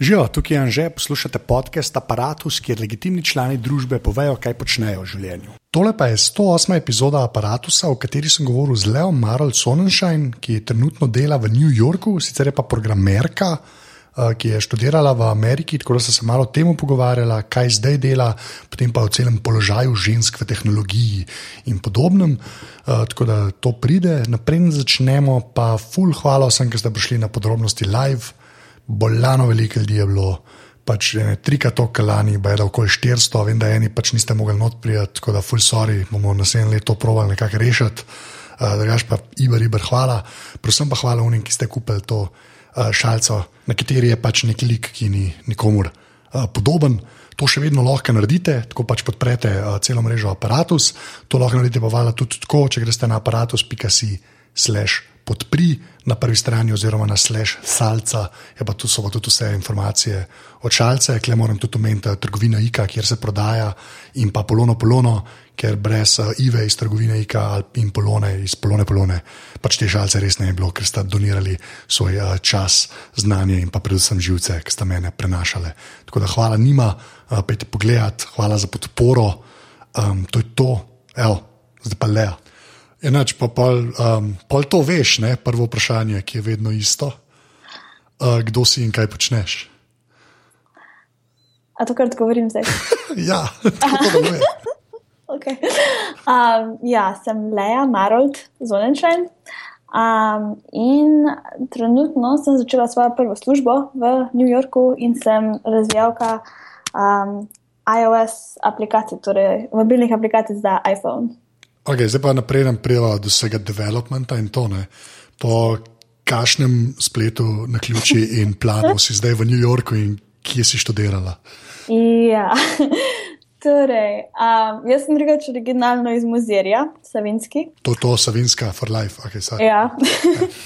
Živijo, tukaj je Anže, poslušate podcast Apparatus, kjer legitimni člani družbe povejo, kaj počnejo v življenju. Tole pa je 108. epizoda Apparatusa, v kateri sem govoril z Leo Marl Sonnenschein, ki trenutno dela v New Yorku, sicer je pa programerka, eh, ki je študirala v Ameriki, tako da sem se malo o tem pogovarjala, kaj zdaj dela, potem pa o celem položaju žensk v tehnologiji in podobnem. Uh, tako da to pride, naprej začnemo, pa full hvala vsem, ki ste prišli na podrobnosti live bolano veliko ljudi je bilo. Pač ne, trikrat to kalani, pa je da okoli 400, vem, da eni pač niste mogli not prijeti, tako da full sorry, bomo naslednje leto provali nekako rešiti. Uh, Drugač pa Iber, Iber, hvala. Predvsem pa hvala unim, ki ste kupili to uh, šalco, na kateri je pač nek lik, ki ni nikomur uh, podoben. To še vedno lahko naredite, tako pač podprete uh, celo mrežo aparatus. To lahko naredite pa vala tudi tako, če greste na aparatus.si/slash podpri na prvi strani, oziroma na slash salca, je pa tu so pa tudi vse informacije od šalce, kle moram tudi omeniti trgovina IKA, kjer se prodaja in pa polono polono, ker brez uh, IVE iz trgovine IKA in polone iz polone polone, pač te žalce res ne bi bilo, ker sta donirali svoj uh, čas, znanje in pa predvsem živce, ki sta mene prenašale. Tako da hvala njima, pejte pogledat, hvala za podporo, um, to je to, evo, zdaj pa leja. Enač pa pol, um, pol to veš, ne? prvo vprašanje, ki je vedno isto. Uh, kdo si in kaj počneš? A to kar govorim zdaj? ja, tako da je. okay. um, ja, sem Leja Marold, Zonenšajn. Um, in trenutno sem začela svojo prvo službo v New Yorku in sem razvijalka um, iOS aplikacij, torej mobilnih aplikacij za iPhone. Okay, zdaj pa naprej nam prijeva do vsega developmenta in to ne. Po kašnem spletu na ključi in planu si zdaj v New Yorku in kje si študirala? Ja, torej, um, jaz sem drugače originalno iz Muzirja, Savinski. To je to, Savinska for life. Okay, ja,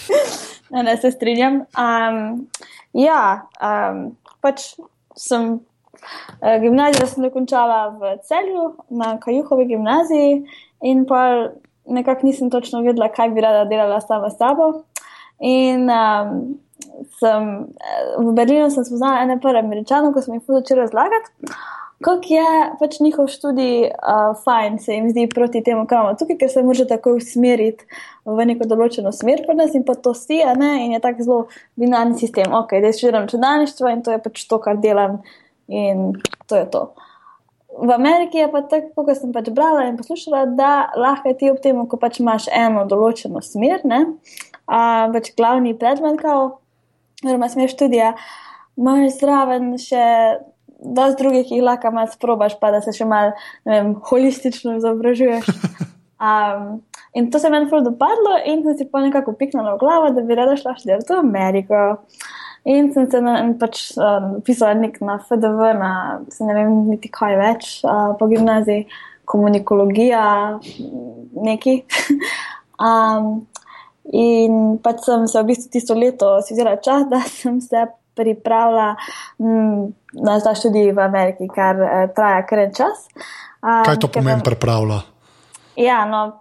ne, ne se strinjam. Um, ja, um, pač sem. Uh, gimnazijo sem dokončala v celju, na Kajuhovi gimnaziji, in pa nekako nisem točno vedela, kaj bi rada delala sama s sabo. In um, sem, v Berlinu sem spoznala ene prve američane, ko sem jih začela razlagati. Kako je pač njihov študij uh, fajn, se jim zdi proti temu, kar imamo tukaj, ker se lahko tako usmeriti v neko določeno smer, pa nas in pa to si, ne? in je tako zelo binarni sistem. Ok, da študiram čudaništvo in to je pač to, kar delam, in to je to. V Ameriki je pa tako, kot sem pač brala in poslušala, da lahko ti ob tem, ko pač imaš eno določeno smer, ne, a, pač glavni predmet, oziroma smer študija, imaš zraven še dosti drugih, ki jih lahko malo sprobaš, pa da se še malo holistično izobražuješ. Um, in to se meni zelo dopadlo, in sem si pa nekako piknila v glavo, da bi rada šla študirati v Ameriko. In sem se na, pač um, pisala na FDV, na ne vem, niti kaj več, uh, po gimnaziji, komunikologija, neki. um, in pač sem se v bistvu tisto leto si vzela čas, da sem se pripravila m, na ta študij v Ameriki, kar uh, traja kar en čas. Um, kaj to pomeni pripravila? Ja, no,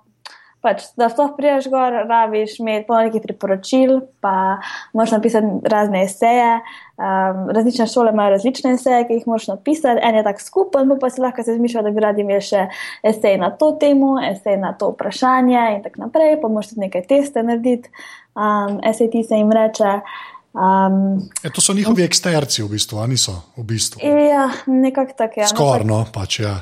pač, da sploh priješ gor, rabiš imeti polno nekih priporočil, pa moraš napisati razne eseje. Um, različne šole imajo različne eseje, ki jih moraš napisati, en je tak skupen, pa si lahko se zmišljaš, da bi radi imeli še esej na to temo, esej na to vprašanje in tako naprej, pa moraš tudi nekaj teste narediti, um, esej ti se jim reče. Um, e, to so njihovi eksterci, v bistvu, ali niso? V bistvu. Ja, nekako tako je. Ja. Skorno, pač ja.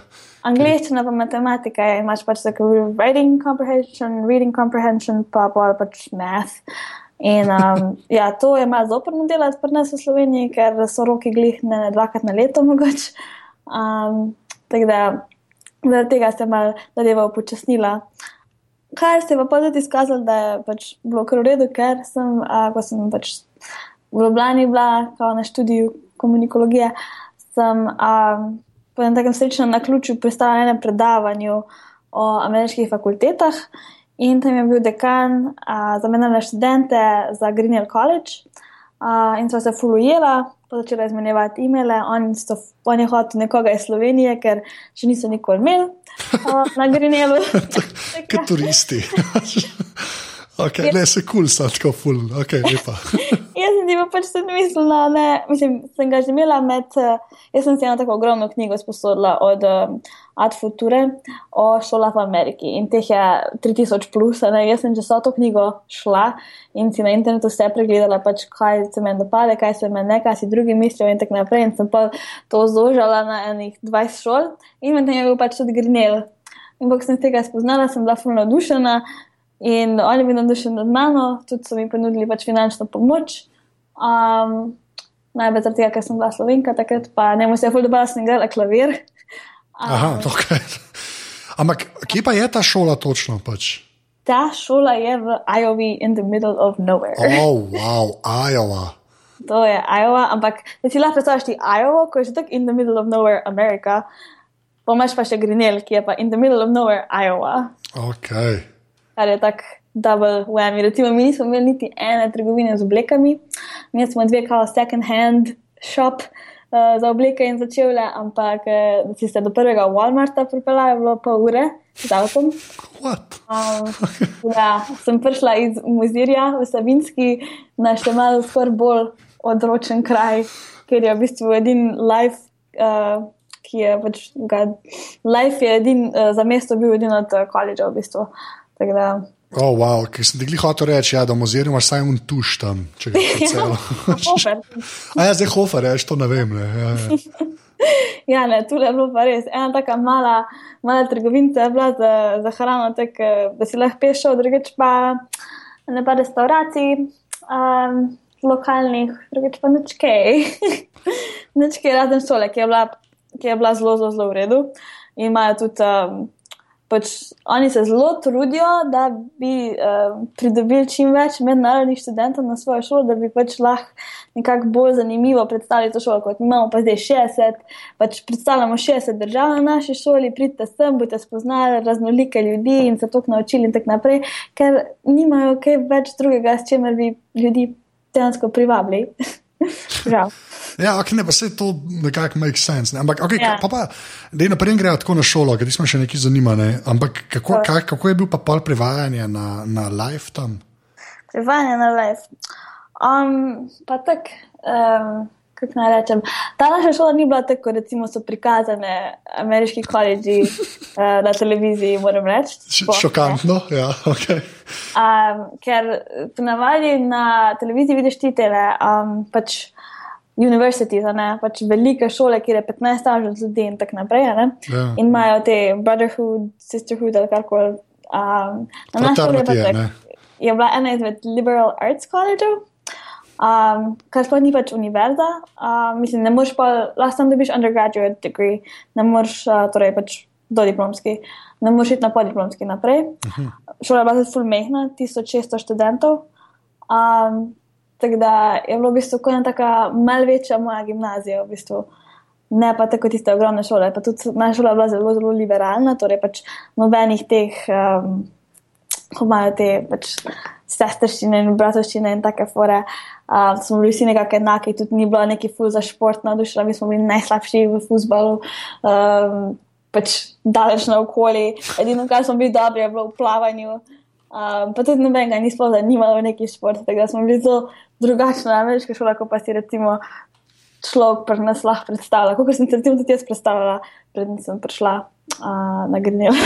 Angliščina pa matematika, imaš pač tako writing comprehension, reading comprehension, pa pa pač math. In um, ja, to je malo zoprno delati pri nas v Sloveniji, ker so roki glihne dvakrat na leto mogoče. Um, tako da zaradi tega se malo zadeva upočasnila. Kar se je pa tudi izkazalo, da je pač bilo kar v redu, ker sem, a, ko sem pač v Ljubljani bila, kao na študiju komunikologije, sem. A, po enem takem srečnem naključju pristala na enem predavanju o ameriških fakultetah in tam je bil dekan za menjane študente za Greenhill College a, in so se fulujela, pa začela izmenjevati e-maile, on, on je hotel nekoga iz Slovenije, ker še niso nikoli imeli a, na Greenhillu. Kot turisti. Okay, ne, se kul, cool, sad tako ful, ok, lepa. jaz sem ti pa pač tudi mislila, ne, mislim, sem ga že imela med, uh, jaz sem si eno tako ogromno knjigo sposodila od uh, Ad Future o šolah v Ameriki in teh je 3000 plus, ne, jaz sem že so to knjigo šla in si na internetu vse pregledala, pač kaj se meni dopade, kaj se meni ne, kaj si drugi mislijo in tako naprej in sem pa to zožala na enih 20 šol in med tem je bil pač tudi grinel. In ko sem tega spoznala, sem bila fulno odušena. In oni bi navdušili nad mano, tudi so mi ponudili pač finančno pomoč. Um, Najbolj zaradi tega, ker sem bila slovenka, takrat pa ne morem se fuldo bala, sem igrala klavir. Um, Aha, ok. Ampak kje pa je ta šola točno? Pač? Ta šola je v Iowa, in the middle of nowhere. Oh, wow, Iowa. To je Iowa, ampak da si lahko predstavljaš ti Iowa, ko je že tako in the middle of nowhere, Amerika, pomaž pa še Grinel, ki je pa in the middle of nowhere, Iowa. Okay kar je tako double whammy. Recimo, mi nismo imeli niti ene trgovine z oblekami, mi smo dve kao second hand shop. Uh, za obleke in začele, ampak uh, si se do prvega Walmarta pripeljala, je bilo pa ure z avtom. Um, ja, sem prišla iz Muzirja v Savinski na še malo skoraj bolj odročen kraj, ker je v bistvu edin life, uh, ki je pač ga, life je edin uh, za mesto bil edin od koledža v bistvu. Da... Oh, wow. Ker sem ti hotel reči, ja, da muzej imaš samo un tuš tam, če ga imaš celo. A ja, zdaj hofer, ja, to ne vem. Ne. Ja, ja. ja, ne, tu je bilo pa res. Ena taka mala, mala trgovinica je bila za, za hrano, tak, da si lahko pešel, drugič pa ne pa restauracij. Um, Lokalnih, drugič pa nič kaj, razen šole, ki je bila, ki je bila zelo, zelo, zelo v redu. In imajo tudi um, pač oni se zelo trudijo, da bi uh, pridobili čim več mednarodnih študentov na svojo šolo, da bi pač lahko nekako bolj zanimivo predstavili to šolo, kot imamo pa zdaj 60. Pač predstavljamo 60 držav na naši šoli, pridite sem, boste spoznali raznolike ljudi in se tok naučili in tako naprej, ker nimajo kaj več drugega, s čimer bi ljudi dejansko privabili. Žal. Ja, okay, ne, pa se to nekako make sense. Ne? Ampak, okay, ja. pa, pa, da je naprej grejo tako na šolo, ker smo še nekaj zanimani. Ampak kako, kak, kako je bil pa pol prevajanje na, na live tam? Prevajanje na live. Um, pa tako. Um, Kako naj rečem, ta naša šola ni bila tako, recimo, so prikazane ameriški koledži uh, na televiziji, moram reči. Šokantno, ja, ok. Um, ker ponavadi na televiziji vidiš ti tele, um, pač univerzite, pač velike šole, kjer je 15 avžen ljudi in tako naprej. Ja. In imajo te brotherhood, sisterhood ali karkoli. Um, na naši šoli je, je bila ena izmed liberal arts collegeov. Um, kar sploh ni pač univerza, uh, mislim, ne moreš pa, lahko tam dobiš undergraduate degree, ne moreš, uh, torej pač dodiplomski, ne moreš iti na podiplomski naprej. Uh -huh. Šola je bila zelo mehna, 1600 študentov. Um, Tako da je bilo v bistvu kot ena tako malce večja moja gimnazija, v bistvu. ne pa tako tiste ogromne šole. Pa tudi naša šola je bila zelo, zelo liberalna, torej pač nobenih teh, um, ko imajo te pač sestrščine in bratovščine in take fore. Uh, smo bili vsi nekako enaki, tudi ni bilo neki fuz za šport navdušen, mi smo bili najslabši v futbalu. Um, Pač daleč na okolje. Edino, kar smo bili dobri, je bilo v plavanju. Um, pa tudi nobenega ni sploh zanimalo v neki šport, tako da smo bili zelo drugačni na ameriški šoli, kot pa si recimo človek pri nas lahko predstavlja. Kot sem se tudi jaz predstavljala, predtem sem prišla uh, na Grnil.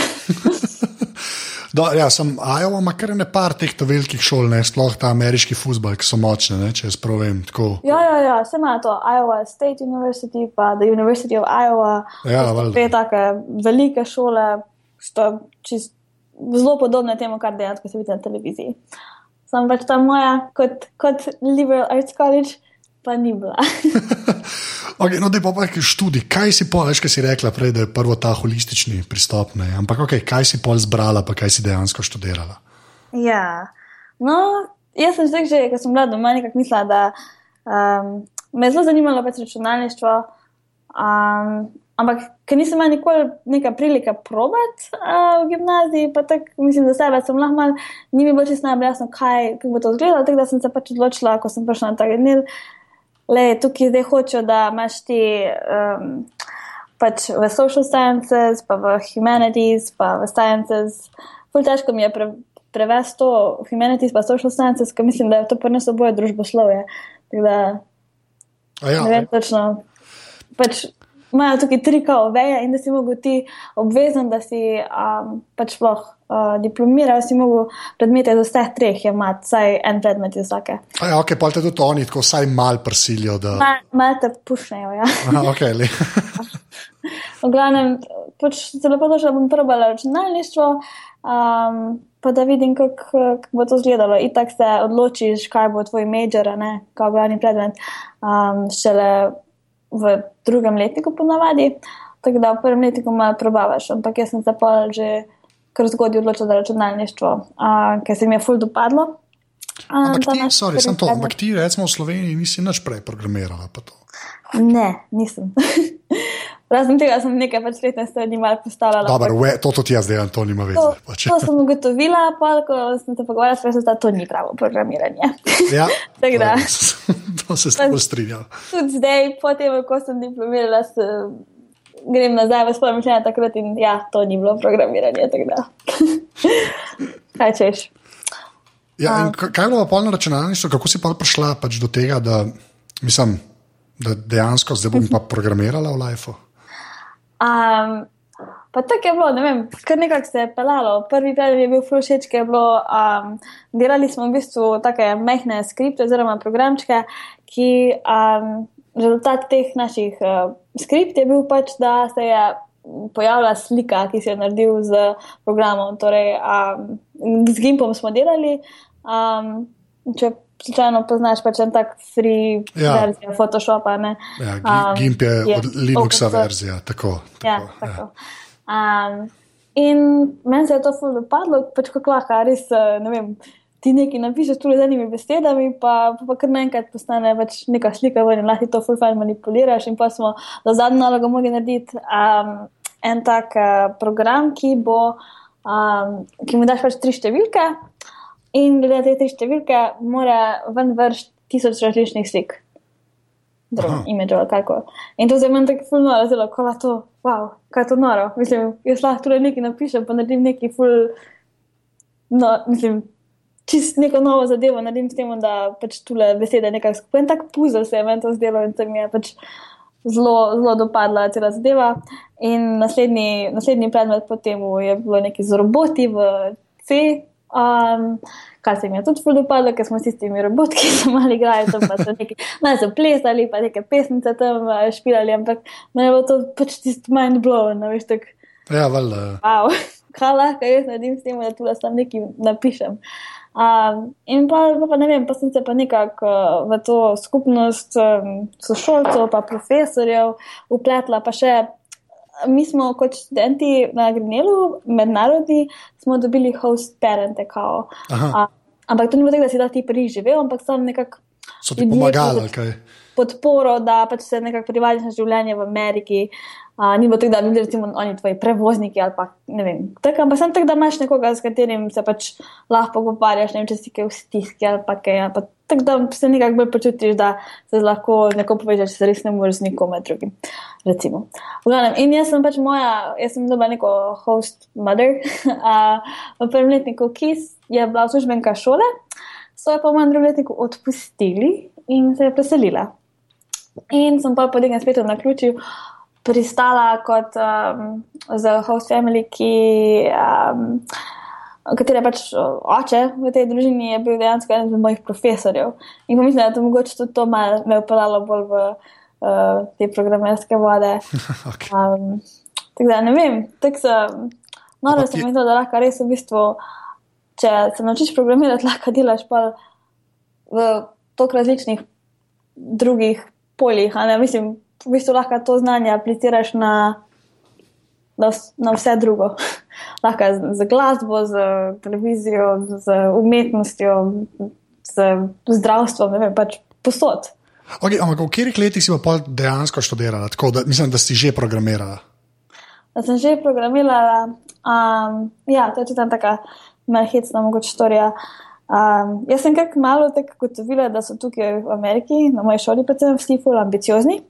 Do, ja, sem Iowa, ima kar ne par teh velikih šol, ne sploh ta ameriški futbol, ki so močni, ne, če jaz provem. Ja, ja, ja, se ima to Iowa State University, pa The University of Iowa. Ja, dve take velike šole, sto čist zelo podobne temu, kar dejansko se vidi na televiziji. Sam pač ta moja, kot, kot liberal arts college, pa ni bila. okay, no, da pa nekaj študij. Kaj si pol, veš, kaj si rekla prej, da je prvo ta holistični pristop, ne? ampak okay, kaj si pol zbrala, pa kaj si dejansko študirala? Ja, no, jaz sem že, ko sem bila doma, nekako mislila, da um, me je zelo zanimalo pač računalništvo. Um, Ampak, ker nisem imel nikoli neka prilika probati uh, v gimnaziji, pa tako mislim, da sebe sem lahko mal, ni mi bilo čisto najbolj jasno, kaj bo to izgledalo. Tako da sem se pač odločila, ko sem prišla na ta genial, le tukaj zdaj hočem, da imaš ti um, pač v social sciences, pa v humanities, pa v sciences. Ful težko mi je pre, prevesti to humanities pa social sciences, ker mislim, da je to prineslo boje družboslovje. Tako da Ja, ne vem točno. Pač imajo tukaj tri kao veje in da si mogel ti obvezen, da si um, pač sploh uh, diplomiral, si mogel predmete iz vseh treh imati, vsaj en predmet iz vsake. A ja, ok, pa te tudi oni tako vsaj mal prisilijo. Da... Mal- Malo te pušnejo, ja. Aha, okay, le. V glavnem, pač zelo podobno bom probala računalništvo, um, pa da vidim, kako kak bo to izgledalo. Itak se odločiš, kaj bo tvoj major, ne, kaj bo glavni predmet, um, šele v drugem letniku ponavadi. Tako da v prvem letniku malo probavaš, ampak jaz sem se pa že kar zgodaj odločila za računalništvo, uh, ker se mi je ful dopadlo. Um, Ampak ti, sorry, to, ampak ti, recimo v Sloveniji, nisi nič prej programirala. Ne, nisem. Razen tega sem nekaj pač letne strani malo postavljala. Dobro, we, to tudi jaz delam, to nima veze. To, Pač. to sem ugotovila, pa ko sem se pogovarjala s profesorjem, da to ni pravo programiranje. Ja, Tako da. to se s tem strinjam. Tudi zdaj, potem, ko sem diplomirala, se, grem nazaj v svoje mišljenje takrat in ja, to ni bilo programiranje. Kaj češ? Ja, k- kaj je bilo pa na računalništvu, kako si pa prišla pač do tega, da, mislim, da dejansko zdaj bom pa programirala v Lifeu? Um, pa tako je bilo, ne vem, kar nekako se je pelalo. Prvi predmet je bil Flušeč, ki je bilo, um, delali smo v bistvu take mehne skripte oziroma programčke, ki um, rezultat teh naših uh, skript je bil pač, da se je pojavila slika, ki si jo naredil z programom. Torej, um, z Gimpom smo delali. Um, če slučajno poznaš pač en tak free Ja. ja. verzijo Photoshopa, ne. Ja, Um, GIMP je, je od Linuxa open verzija. Tako, tako, Ja, tako. Um, in meni se je to ful dopadlo, pač kako lahko res, eh, ne vem, ti nekaj napišeš tu z enimi besedami, pa, pa, pa kar naenkrat postane pač neka slika ven lahko to ful fajn manipuliraš. In pa smo za zadnjo nalogo mogli narediti um, en tak uh, program, ki bo, um, ki mu daš pač tri številke in glede te tri številke mora ven vršiti tisoč različnih slik drugim imidžu ali kako. In to se meni tako ful noro zelo, ko je to, wow, kaj to noro. Mislim, jaz lahko tudi nekaj napišem, pa naredim nekaj ful, no, mislim, čist neko novo zadevo naredim s tem, da pač tule besede nekako skupaj. En tak puzzle se je meni to zdelo in se mi je pač zelo, zelo dopadla cela zadeva. In naslednji, naslednji predmet potem je bilo nekaj z roboti v C. Um, kar se mi je tudi ful dopadlo, ker smo s tistimi roboti, ki so mali igrali, tam pa so neki, malo so plesali, pa neke pesmice tam špilali, ampak meni je to pač tisti mind blown, veš, tako, Ja, valjda. wow, kaj lahko jaz naredim s tem, da tu sam nekaj napišem. Um, in pa, pa, pa ne vem, pa sem se pa nekako uh, v to skupnost um, sošolcev, pa profesorjev upletla, pa še mi smo kot študenti na Grinelu, mednarodni, smo dobili host parente, kao. A, ampak to ni bilo tako, da si da ti priživel, ampak sam nekako So ti pomagali, kaj? podporo, da pač se nekako privadiš na življenje v Ameriki. Uh, ni bilo tako, da bi bili recimo oni tvoji prevozniki ali pa ne vem. Tako, ampak sem tako, da imaš nekoga, s katerim se pač lahko pogovarjaš, ne vem, če si kaj v stiski ali pa kaj. ali pa Tako da se nekako bolj počutiš, da se lahko neko povežeš, se res ne moreš z nikomer drugim. Recimo. V glavnem, in jaz sem pač moja, jaz sem dobila neko host mother. Uh, v prvem letniku KIS je bila službenka šole, so jo pa v mojem drugem letniku odpustili in se je preselila. In sem pa potem spet na ključu pristala kot um, za host family, ki. Um, Katere pač o, oče v tej družini je bil dejansko eden od mojih profesorjev. In pomislim, da je to mogoče tudi to malo me upeljalo bolj v uh, te programerske vode. okay. Um, tako da ne vem, tako sem. Noro se je- mi zdi, da lahko res v bistvu, če se naučiš programirati, lahko delaš pa v toliko različnih drugih poljih. Mislim, v bistvu lahko to znanje apliciraš na, na, na vse drugo. lahko z, z glasbo, z televizijo, z umetnostjo, z zdravstvom, ne vem, pač posod. Okay, ampak v katerih letih si pa dejansko študirala? Tako, da, mislim, da si že programirala. da sem že programirala. Um, ja, to je tudi ena taka malhecna mogoče storija. Um, jaz sem kak malo tako gotovila, da so tukaj v Ameriki, na moji šoli, predvsem vsi ful ambiciozni.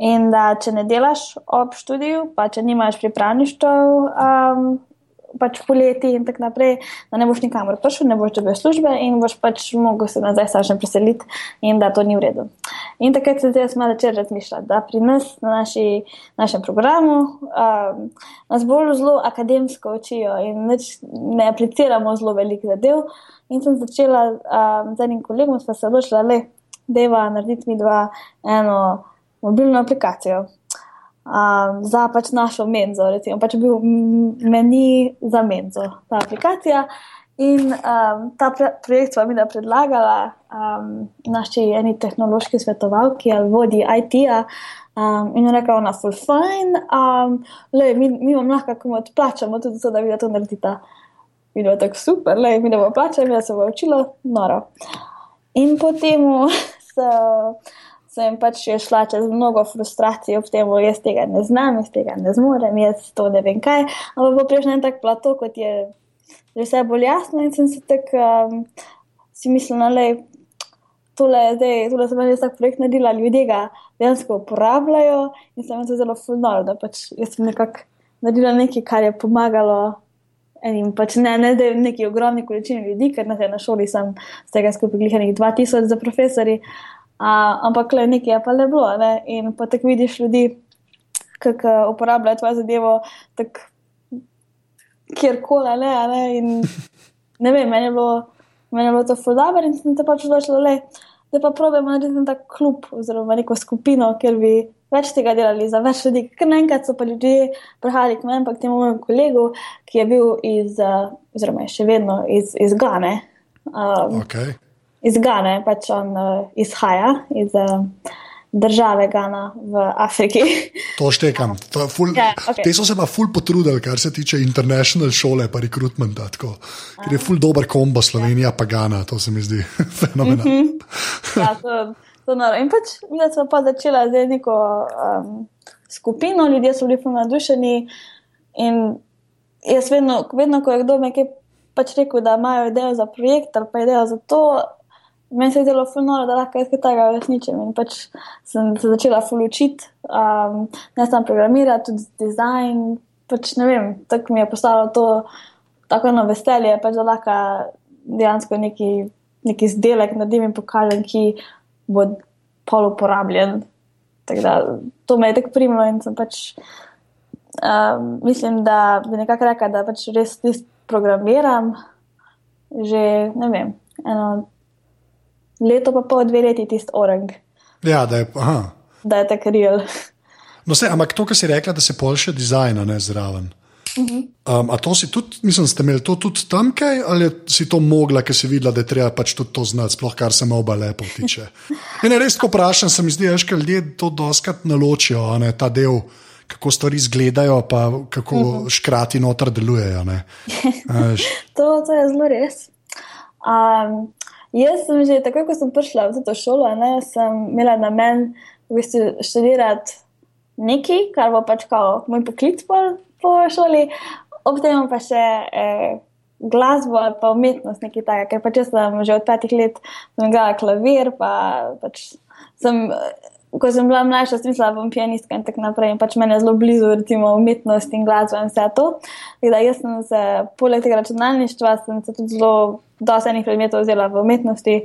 In da če ne delaš ob študiju, pa če nimaš pripravništev um, pač poleti in tako naprej, da ne boš nikamor prišel, ne boš dobil službe in boš pač mogel se nazaj sažen preseliti in da to ni v redu. In takrat sem se malo začel razmišljati, da pri nas na naši, našem programu um, nas bolj zelo akademsko učijo in ne apliciramo zelo veliko zadev. In sem začela um, z enim kolegom, sva se odločila, da je va narediti mi dva eno mobilno aplikacijo um, za pač našo menzo, recimo, pač bil meni za menzo, ta aplikacija. In um, ta projekt smo mi da predlagala um, naši eni tehnološki svetovalki ali vodi IT-a. Um, in je rekel, ona full fine, um, le, mi, mi vam lahko kako odplačamo tudi to, da vi to naredite. In je tako super, le, mi da bomo plačali, jaz se bo učila, noro. In potem so sem pač šla čez mnogo frustracij ob tem, jaz tega ne znam, jaz tega ne zmorem, jaz to ne vem kaj. Ampak bo prišel en tak plato, kot je že vse bolj jasno in sem si tako um, si mislila, da je tole, zdaj, tole sem res tak projekt naredila, ljudje ga dejansko uporabljajo in sem se zelo fulnala, da pač jaz sem nekako naredila nekaj, kar je pomagalo. In pač ne, ne da je neki ogromni količini ljudi, ker na, na šoli sem z tega skupaj glihanih 2000 za profesori, ampak le nekaj je pa le bilo. Ne? In pa tako vidiš ljudi, kako uporabljajo tvojo zadevo, kjerkoli. Ne, ne? ne vem, meni je bilo, meni je bilo to fudaber in sem te pač odločila, da pa probujemo narediti tak klub oziroma neko skupino, kjer bi. Več tega delali za več ljudi, ker naenkrat so pa ljudje prihajali k meni, pa k temu mojemu kolegu, ki je bil iz, oziroma je še vedno iz, iz Gane. Um, okay iz Gane, pač on uh, izhaja iz uh, države Gana v Afriki. To štekam. To ful, ja, okay. Te so se pa ful potrudili, kar se tiče international šole, pa rekrutmenta. Ker je ful dober kombo Slovenija, ja. pa Gana, to se mi zdi fenomenalno. Mm -hmm. ja, to, to in pač mi smo pa začeli z neko um, skupino, ljudje so bili ful nadušeni. In jaz vedno, vedno ko je kdo nekaj pač rekel, da imajo idejo za projekt ali pa idejo za to, meni se je zelo fulno, da lahko jaz tega resničem. In pač sem se začela fulučiti, um, ne samo programirati, tudi dizajn. Pač ne vem, tako mi je postalo to tako eno veselje, pač da lahko dejansko neki, neki izdelek naredim in pokažem, ki bo pol uporabljen. Da, to me je tako primilo in sem pač. Um, mislim, da bi nekako rekla, da pač res programiram že ne vem, eno leto pa pol, dve leti tisti orang. Ja, da je, da je tako real. No, se, ampak to, kar si rekla, da se polše dizajna ne zraven. Uh -huh. um, a to si tudi, mislim, ste imeli to tudi tam kaj, ali si to mogla, ker si videla, da je treba pač tudi to znati, sploh kar se moba lepo tiče. In res, ko vprašam, se mi zdi, da ljudje to doskrat naločijo, ne, ta del, kako stvari izgledajo, pa kako uh -huh. škrati noter delujejo. to, to je zelo res. Um, Jaz sem že takoj, ko sem prišla v to šolo, ne, sem imela na meni v bistvu študirati nekaj, kar bo pač kao moj poklic po, po šoli, ob tem pa še eh, glasbo ali pa umetnost, nekaj takega, ker pač sem že od petih let igrala klavir, pa pač sem ko sem bila mlajša, sem mislila, da bom pianistka in tako naprej. In pač meni je zelo blizu, recimo, umetnost in glasba in vse to. Da, jaz sem se, poleg tega računalništva, sem se tudi zelo dosti enih predmetov vzela v umetnosti,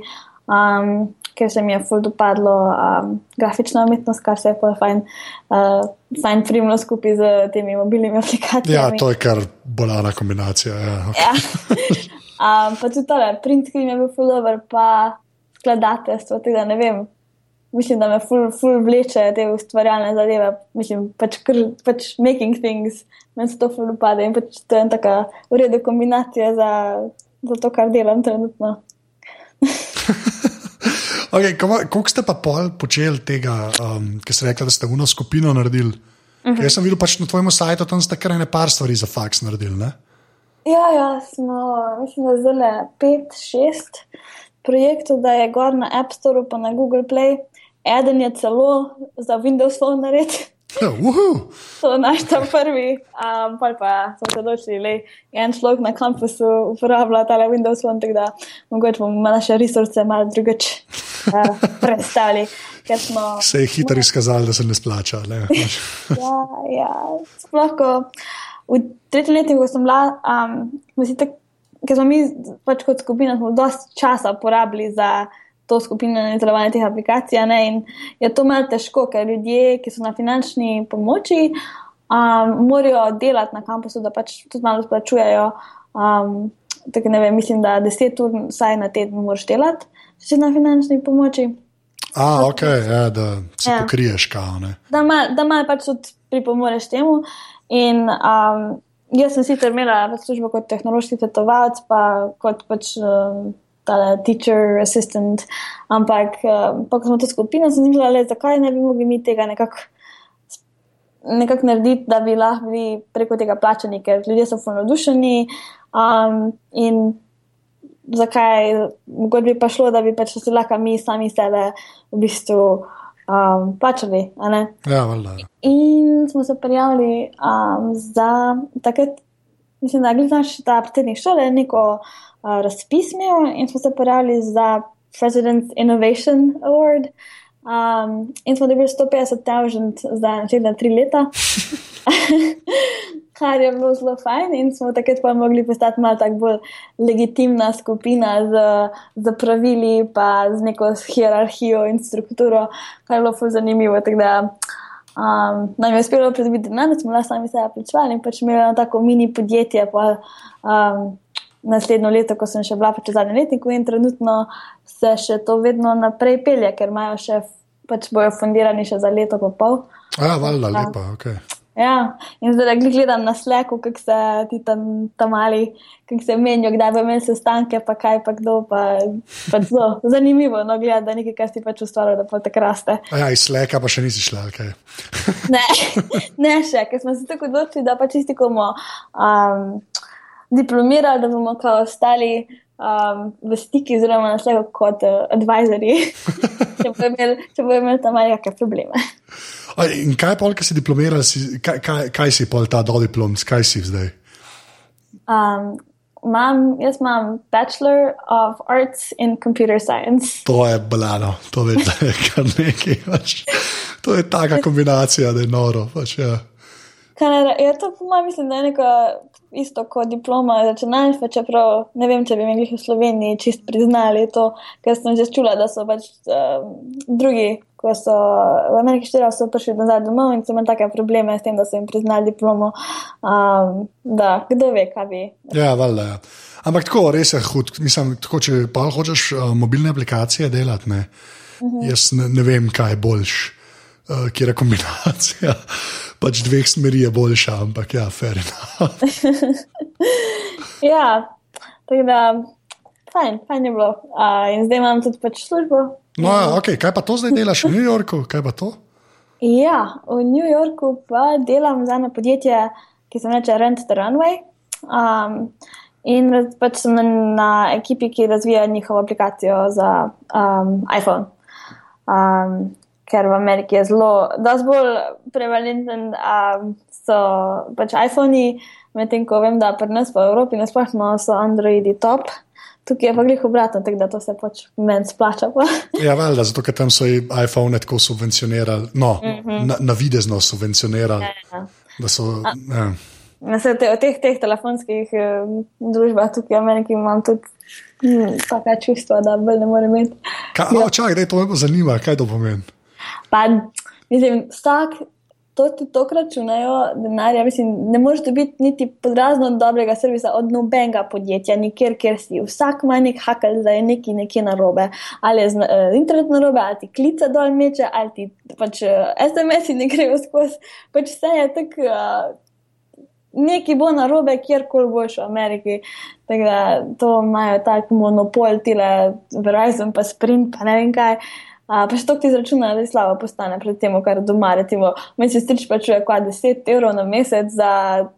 um, ker se mi je ful dopadlo um, grafična umetnost, kar se je pa fajn, uh, fajn primlo skupaj z temi mobilnimi aplikacijami. Ja, to je kar bolana kombinacija. Ja, okay. ja. um, pa tudi tole, print screen je bil ful over, pa skladateljstvo, tega ne vem mislim, da me ful, ful vleče te ustvarjalne zadeve, mislim, pač, kr, pač making things, meni se to ful upade in pač to je ena taka ureda kombinacija za, za to, kar delam trenutno. okay, Kako ste pa pol počeli tega, um, ki ste rekli, da ste uno skupino naredili? Uh. -huh. Jaz sem videl pač na tvojem sajtu, tam ste kar nekaj stvari za faks naredili. Ne? Ja, ja, smo, mislim, da zelo pet, šest projektov, da je gor na App Store, pa na Google Play. Eden je celo za Windows Phone naredil. Uh, to je naš tam prvi, um, pa pa smo se odločili, da en človek na kampusu uporabljal ta Windows Phone, tako da mogoče bomo naše resurse malo drugače uh, predstavili. Smo, se je hitro izkazalo, da se ne splača. Ne? ja, ja. sploh ko v tretjem letniku, ko sem bila, um, ker smo mi pač kot skupina, smo dosti časa porabili za to skupino in izdelovanje teh aplikacij. Ne, in je to malo težko, ker ljudje, ki so na finančni pomoči, um, morajo delati na kampusu, da pač tudi malo splačujejo. Um, tako ne vem, mislim, da deset ur vsaj na teden moraš delati, če si na finančni pomoči. A, ok, ja, da se ja. pokriješ, kao. Ne. Da malo mal pač tudi pripomoreš temu. In, um, jaz sem sicer imela službo kot tehnološki svetovalec, pa kot pač. Um, Teacher, assistant, ampak um, ko smo to skupino, sem mislila, zakaj ne bi mogli mi tega nekako nekak narediti, da bi lahko bili preko tega plačani, ker ljudje so funodušeni. Um, in zakaj, mogoče bi pa šlo, da bi pač se lahko mi sami sebe v bistvu um, plačali. Ja, valjda. Ja. In smo se prijavili um, za takrat, mislim, da je naš ta predsednik šole neko uh, razpis imel in smo se prijavili za President's Innovation Award. Um, in smo dobili 150 tisoč za naslednja tri leta, kar je bilo zelo fajn. In smo takrat pa mogli postati malo bolj legitimna skupina z, z pravili, pa z neko hierarhijo in strukturo, kar je bilo zelo zanimivo. Da, um, nam je uspelo pridobiti denar, smo lahko sami sebe plačevali in pač imeli tako mini podjetje. Pa, um, Naslednjo leto, ko sem še bila v zadnjem letniku, in trenutno se še to vedno naprej pelje, ker imajo še pač bojo fundirani še za leto in pol. Ja, valjda, lepa, ok. Ja, in zdaj gledam na sleku, kako se ti tam, tam mali, kako se menijo, kdaj bo imel sestanke, pa kaj pa kdo. Pa, pa zelo, zanimivo, no, gledati, da nekaj, kar si pač ustvaril, da pa tako raste. Ja, iz sleka pa še nisi šla, kaj. ne, ne še, ker smo se tako odločili, da pač isti komo um, diplomirali, da bomo kao ostali um, v stiki, oziroma na slego kot uh, advisorji, če bojo imeli, imel tam ali kakšne probleme. In kaj pa, ki si diplomiral, si, kaj, kaj, kaj si pol ta do diplom, kaj si zdaj? Um, Mam, jaz imam Bachelor of Arts in Computer Science. To je blano, to je kar nekaj. Pač. To je taka kombinacija, da je noro. Pač, ja. Kaj, je to, po mojem, mislim, da je neka isto kot diploma računalništva, čeprav ne vem, če bi mi jih v Sloveniji čist priznali to, ker sem že čula, da so pač um, drugi, ko so v Ameriki štiri, so prišli nazaj domov in so imeli take probleme s tem, da so jim priznali diplomo. Um, da, kdo ve, kaj bi. Ja, valjda. Ja. Ampak tako, res je hud. Mislim, tako, če pa hočeš uh, mobilne aplikacije delati, ne, uh mhm. -huh. jaz ne, ne vem, kaj je boljš, uh, kje je kombinacija pač dveh smeri je boljša, ampak ja, fair enough. ja, tako da, fajn, fajn je bilo. Uh, in zdaj imam tudi pač službo. No, ja, okay. kaj pa to zdaj delaš v New Yorku? Ja, v New Yorku pa delam za eno podjetje, ki se imenuje Rent the Runway. Um, in pač sem na ekipi, ki razvija njihovo aplikacijo za um, iPhone. Um, ker v Ameriki je zelo, je bolj prevalenten, da so pač iPhoni, medtem ko vem, da pri nas v Evropi nasplošno so Androidi top. Tukaj je pa glih obratno, tako da to se pač meni splača. ja, valjda, zato ker tam so iPhone tako subvencionirali, no, mm -hmm. na, na videzno subvencionirali. Ja, ja. ja. Na vseh te, teh, teh telefonskih eh, družbah tukaj v Ameriki imam tudi hm, taka čustva, da bolj ne morem imeti. Ja. Čakaj, da je to me zanima, kaj to pomeni. Pa, mislim, vsak to ti to računajo, denarja. Mislim, ne moreš dobiti niti podrazno dobrega servisa od nobenega podjetja, nikjer, kjer si. Vsak ima nek hakal, da je neki nekje na robe. Ali je z, uh, internet na robe, ali ti klica dol meče, ali ti pač eh, SMS-i ne grejo skozi. Pač vse je tako. Uh, Neki bo na robe, kjerkoli boš v Ameriki. Da, to imajo tako monopol, tile Verizon, pa Sprint, pa ne vem kaj. Uh, Uh, pa še to ti izračuna, da je slabo postane pred tem, kar doma. Recimo, meni se strič plačuje kva 10 evrov na mesec za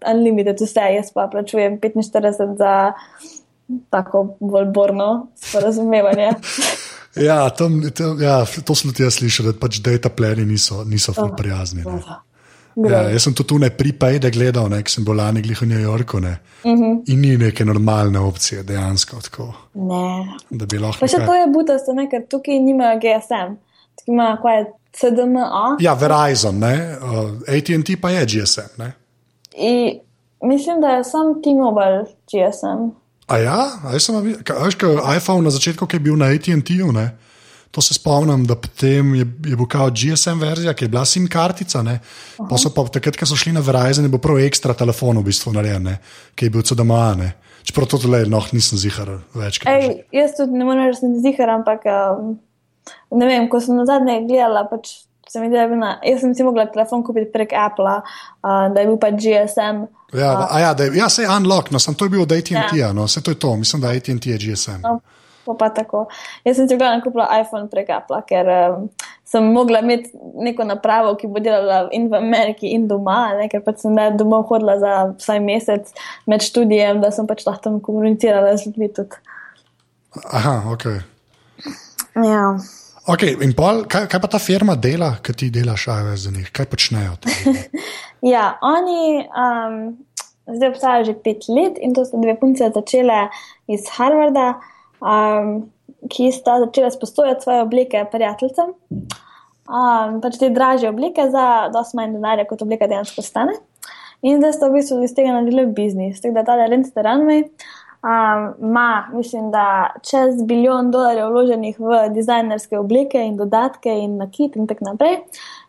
unlimited vse, jaz pa plačujem 45 za tako bolj borno sporazumevanje. ja, tam, tam, ja, to sem tudi jaz slišal, da pač data plani niso, niso oh, prijazni. Oh. Ja, jaz sem to tu ne pripajde gledal, ne, sem bil lani glih v New Yorku. Ne, uh mhm. -huh. In ni neke normalne opcije, dejansko tako. Ne. Da bi lahko. Pa še kaj... to je butasto, ne, ker tukaj nimajo GSM, tukaj imajo kaj CDMA. Ja, Verizon, uh, ATT pa je GSM. I, mislim, da je sam T-Mobile GSM. A ja, a jaz sem veš, iPhone na začetku, ki je bil na ATT-u. To se spomnim, da potem je, je bil kao GSM verzija, ki je bila SIM kartica. Pa so pa takrat, ko so šli na Verizon, je bil prav ekstra telefon v bistvu narejen, ne? ki je bil CDMA. Čeprav to le, no, nisem zihar več. Ej, jaz tudi ne morem reči, da sem zihar, ampak um, ne vem, ko sem na zadnje gledala, pač se mi zdi, da je bila, jaz sem si mogla telefon kupiti prek Apple, uh, da je bil pač GSM. Ja, uh, ja, da, ja se je unlock, no, sem to je bil od ATT, ja. no, vse to je to, mislim, da ATT je GSM. No. Pa tako. Jaz sem si gledala kupila iPhone prek Apple, ker um, sem mogla imeti neko napravo, ki bo delala in v Ameriki, in doma, ne, ker pač sem doma hodila za vsaj mesec med študijem, da sem pač lahko tam komunicirala z ljudmi. Aha, ok. Ja. Okay, in pol, kaj, kaj pa ta firma dela, ki ti delaš, aj za njih, kaj počnejo? ja, oni um, zdaj obstajajo že pet let in to so dve punce začele iz Harvarda, um, ki sta začele sposojati svoje oblike prijateljem. Um, pač te draže oblike za dosti manj denarja, kot oblika dejansko stane. In zdaj sta v bistvu iz tega naredili biznis. Tako da ta Lenster Runway ima, um, mislim, da čez bilijon dolarjev vloženih v dizajnerske oblike in dodatke in nakit in tako naprej.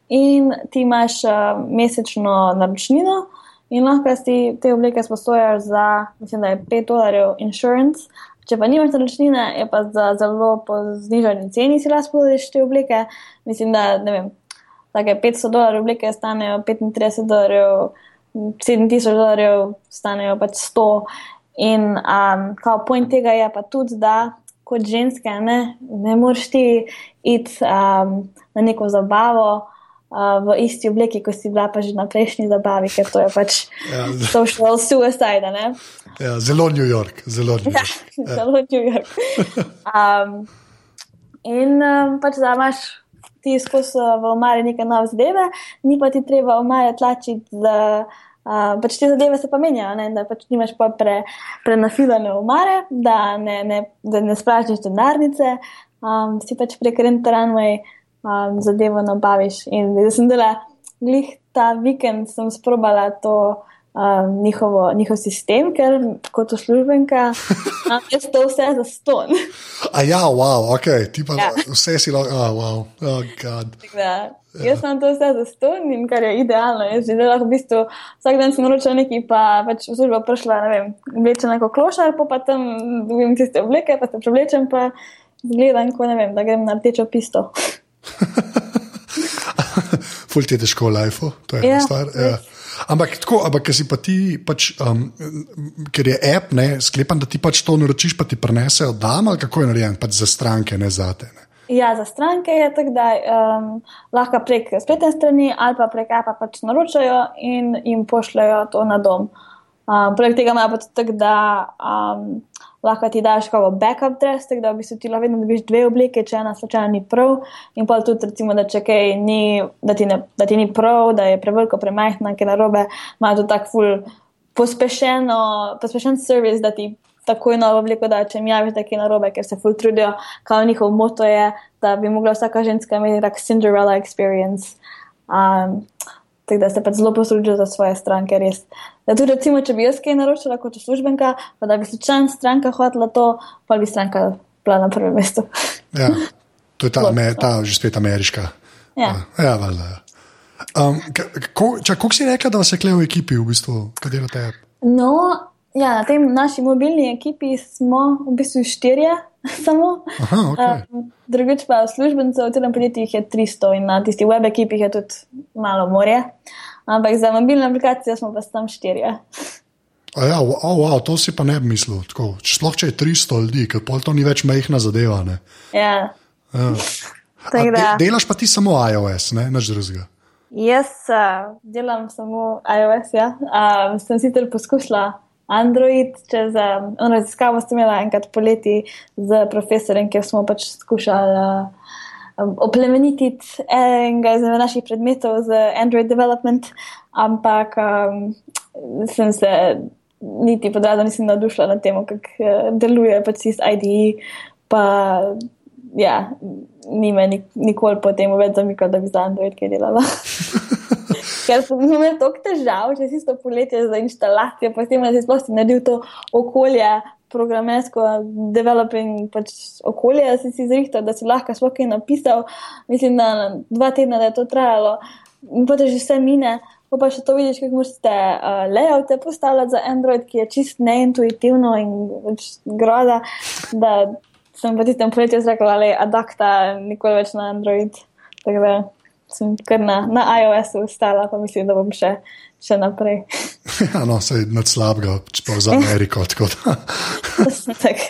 In ti imaš uh, mesečno naročnino in lahko si te oblike sposojaš za, mislim, da je 5 dolarjev insurance. Če pa nimaš naročnine, je pa za zelo po znižanju ceni si lahko sposojaš te oblike. Mislim, da ne vem, take 500 dolarjev oblike stanejo 35 dolarjev. 7000 dolarjev stanejo pač 100, In um, kao point tega je pa tudi, da kot ženske ne, ne moreš ti iti um, na neko zabavo uh, v isti obliki, kot si bila pa že na prejšnji zabavi, ker to je pač ja, social suicide. Ja, zelo New York. Zelo New ja, York. Ja, zelo New York. Um, in um, pač da imaš. Ti skozi v omari neke nove zadeve, ni pa ti treba omare tlačiti z Uh, pač te zadeve se pa menjajo, ne? da pač nimaš pa pre, prenafilane umare, da ne, ne, ne sprašuješ denarnice, um, si pač prek Renteranway um, zadevo nabaviš. In da sem dela, glih ta vikend sem sprobala to um, njihovo, njihov sistem, ker kot uslužbenka imam jaz to vse za ston. A ja, wow, ok, ti pa ja. vse si lahko, oh, wow, oh, god. Da, jaz sem to vse za ston in kar je idealno. Jaz že lahko v bistvu vsak dan sem naročila nekaj, pa pač v službo prišla, ne vem, oblečena kot klošar, pa, pa tam dobim tiste obleke, pa se preblečem, pa zgledam, ko ne vem, da grem na rdečo pisto. Ful ti je težko lifeu, to je ena ja, stvar. Ja. Ampak tako, ampak ker si pa ti, pač, um, ker je app, ne, sklepam, da ti pač to naročiš, pa ti prenesejo dam ali kako je narejen, pač za stranke, ne za te. Ne. Ja, za stranke je tako, da um, lahko prek spletne strani ali pa prek appa pač naročajo in jim pošljajo to na dom. Um, Poleg tega ima pa tudi tako, da um, lahko ti daš kao backup dress, tako da v bistvu ti lahko vedno dobiš dve oblike, če ena slučajno ni prav. In pa tudi, recimo, da če kaj ni, da ti, ne, da ti ni prav, da je preveliko, premajhna, ker narobe, ima to tak ful pospešeno, pospešen servis, da ti takoj novo obliko da, če mi javiš, da je narobe, ker se ful trudijo, kao njihov moto je, da bi mogla vsaka ženska imeti tak Cinderella experience. Um, tako da se pač zelo poslužijo za svoje stranke, res. Da tudi, recimo, če bi jaz kaj naročila kot službenka, pa da bi slučajno stranka hotela to, pa bi stranka bila na prvem mestu. ja, to je ta, me, ta že spet ameriška. Ja, ja valjda. Ja. Um, Kako si rekla, da vas je klej v ekipi, v bistvu, kaj delate? No, ja, na tem naši mobilni ekipi smo v bistvu štirje. Samo. Aha, okay. um, drugič pa službencev, v celem podjetju je 300 in na tistih web ekipih je tudi malo morje. Ampak za mobilno aplikacijo smo pa tam štirje. Ja, oh, wow, to si pa ne bi mislil. Sploh če je 300 ljudi, ker pol to ni več mehna zadeva. Ne? Ja. ja. De, delaš pa ti samo iOS, ne naš drugega. Jaz uh, delam samo iOS. Ja. Um, sem sicer poskušala Android, čez um, raziskavo sem imela enkrat poleti z profesorjem, ker smo pač skušali. Uh, oplemeniti enega izmed naših predmetov z Android development, ampak um, sem se niti podradno nisem navdušila nad tem, kako uh, deluje pač iz IDE, pa ja, ni me nik nikoli potem več zamikal, da bi za Android kaj delala. ker sem imel toliko težav, če si to poletje za instalacijo, potem da si sploh si naredil to okolje, programersko, developing pač okolje, da si si zrihtal, da si lahko sploh kaj napisal. Mislim, da dva tedna, da je to trajalo, in potem že vse mine. Pa, pa še to vidiš, kako morate uh, layoute postavljati za Android, ki je čist neintuitivno in pač groza, da sem pa tistem poletju rekel, da je adapta nikoli več na Android. Tako da sem kar na, na iOS-u ustala, pa mislim, da bom še, še naprej. ja, no, se je nad slabega, čeprav za Ameriko. tak.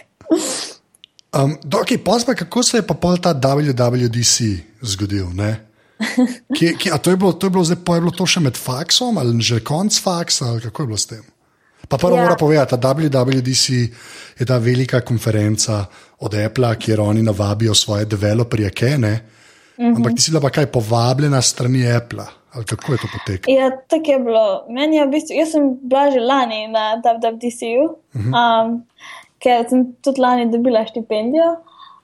um, okay, Pozba, kako se je pa pol ta WWDC zgodil? Kje, kje, to, je bilo, to je bilo zdaj, je bilo to še med faksom ali že konc faksa, ali kako je bilo s tem? Pa prvo ja. mora povedati, da WWDC je ta velika konferenca od Apple, kjer oni navabijo svoje developerje, kene. Mm -hmm. Ampak ti si bila pa kaj povabljena strani Apple. Ali kako je to potekalo? Ja, tako je bilo. Meni je v bistvu, jaz sem bila že lani na WWDC-ju, mm -hmm. um, ker sem tudi lani dobila štipendijo.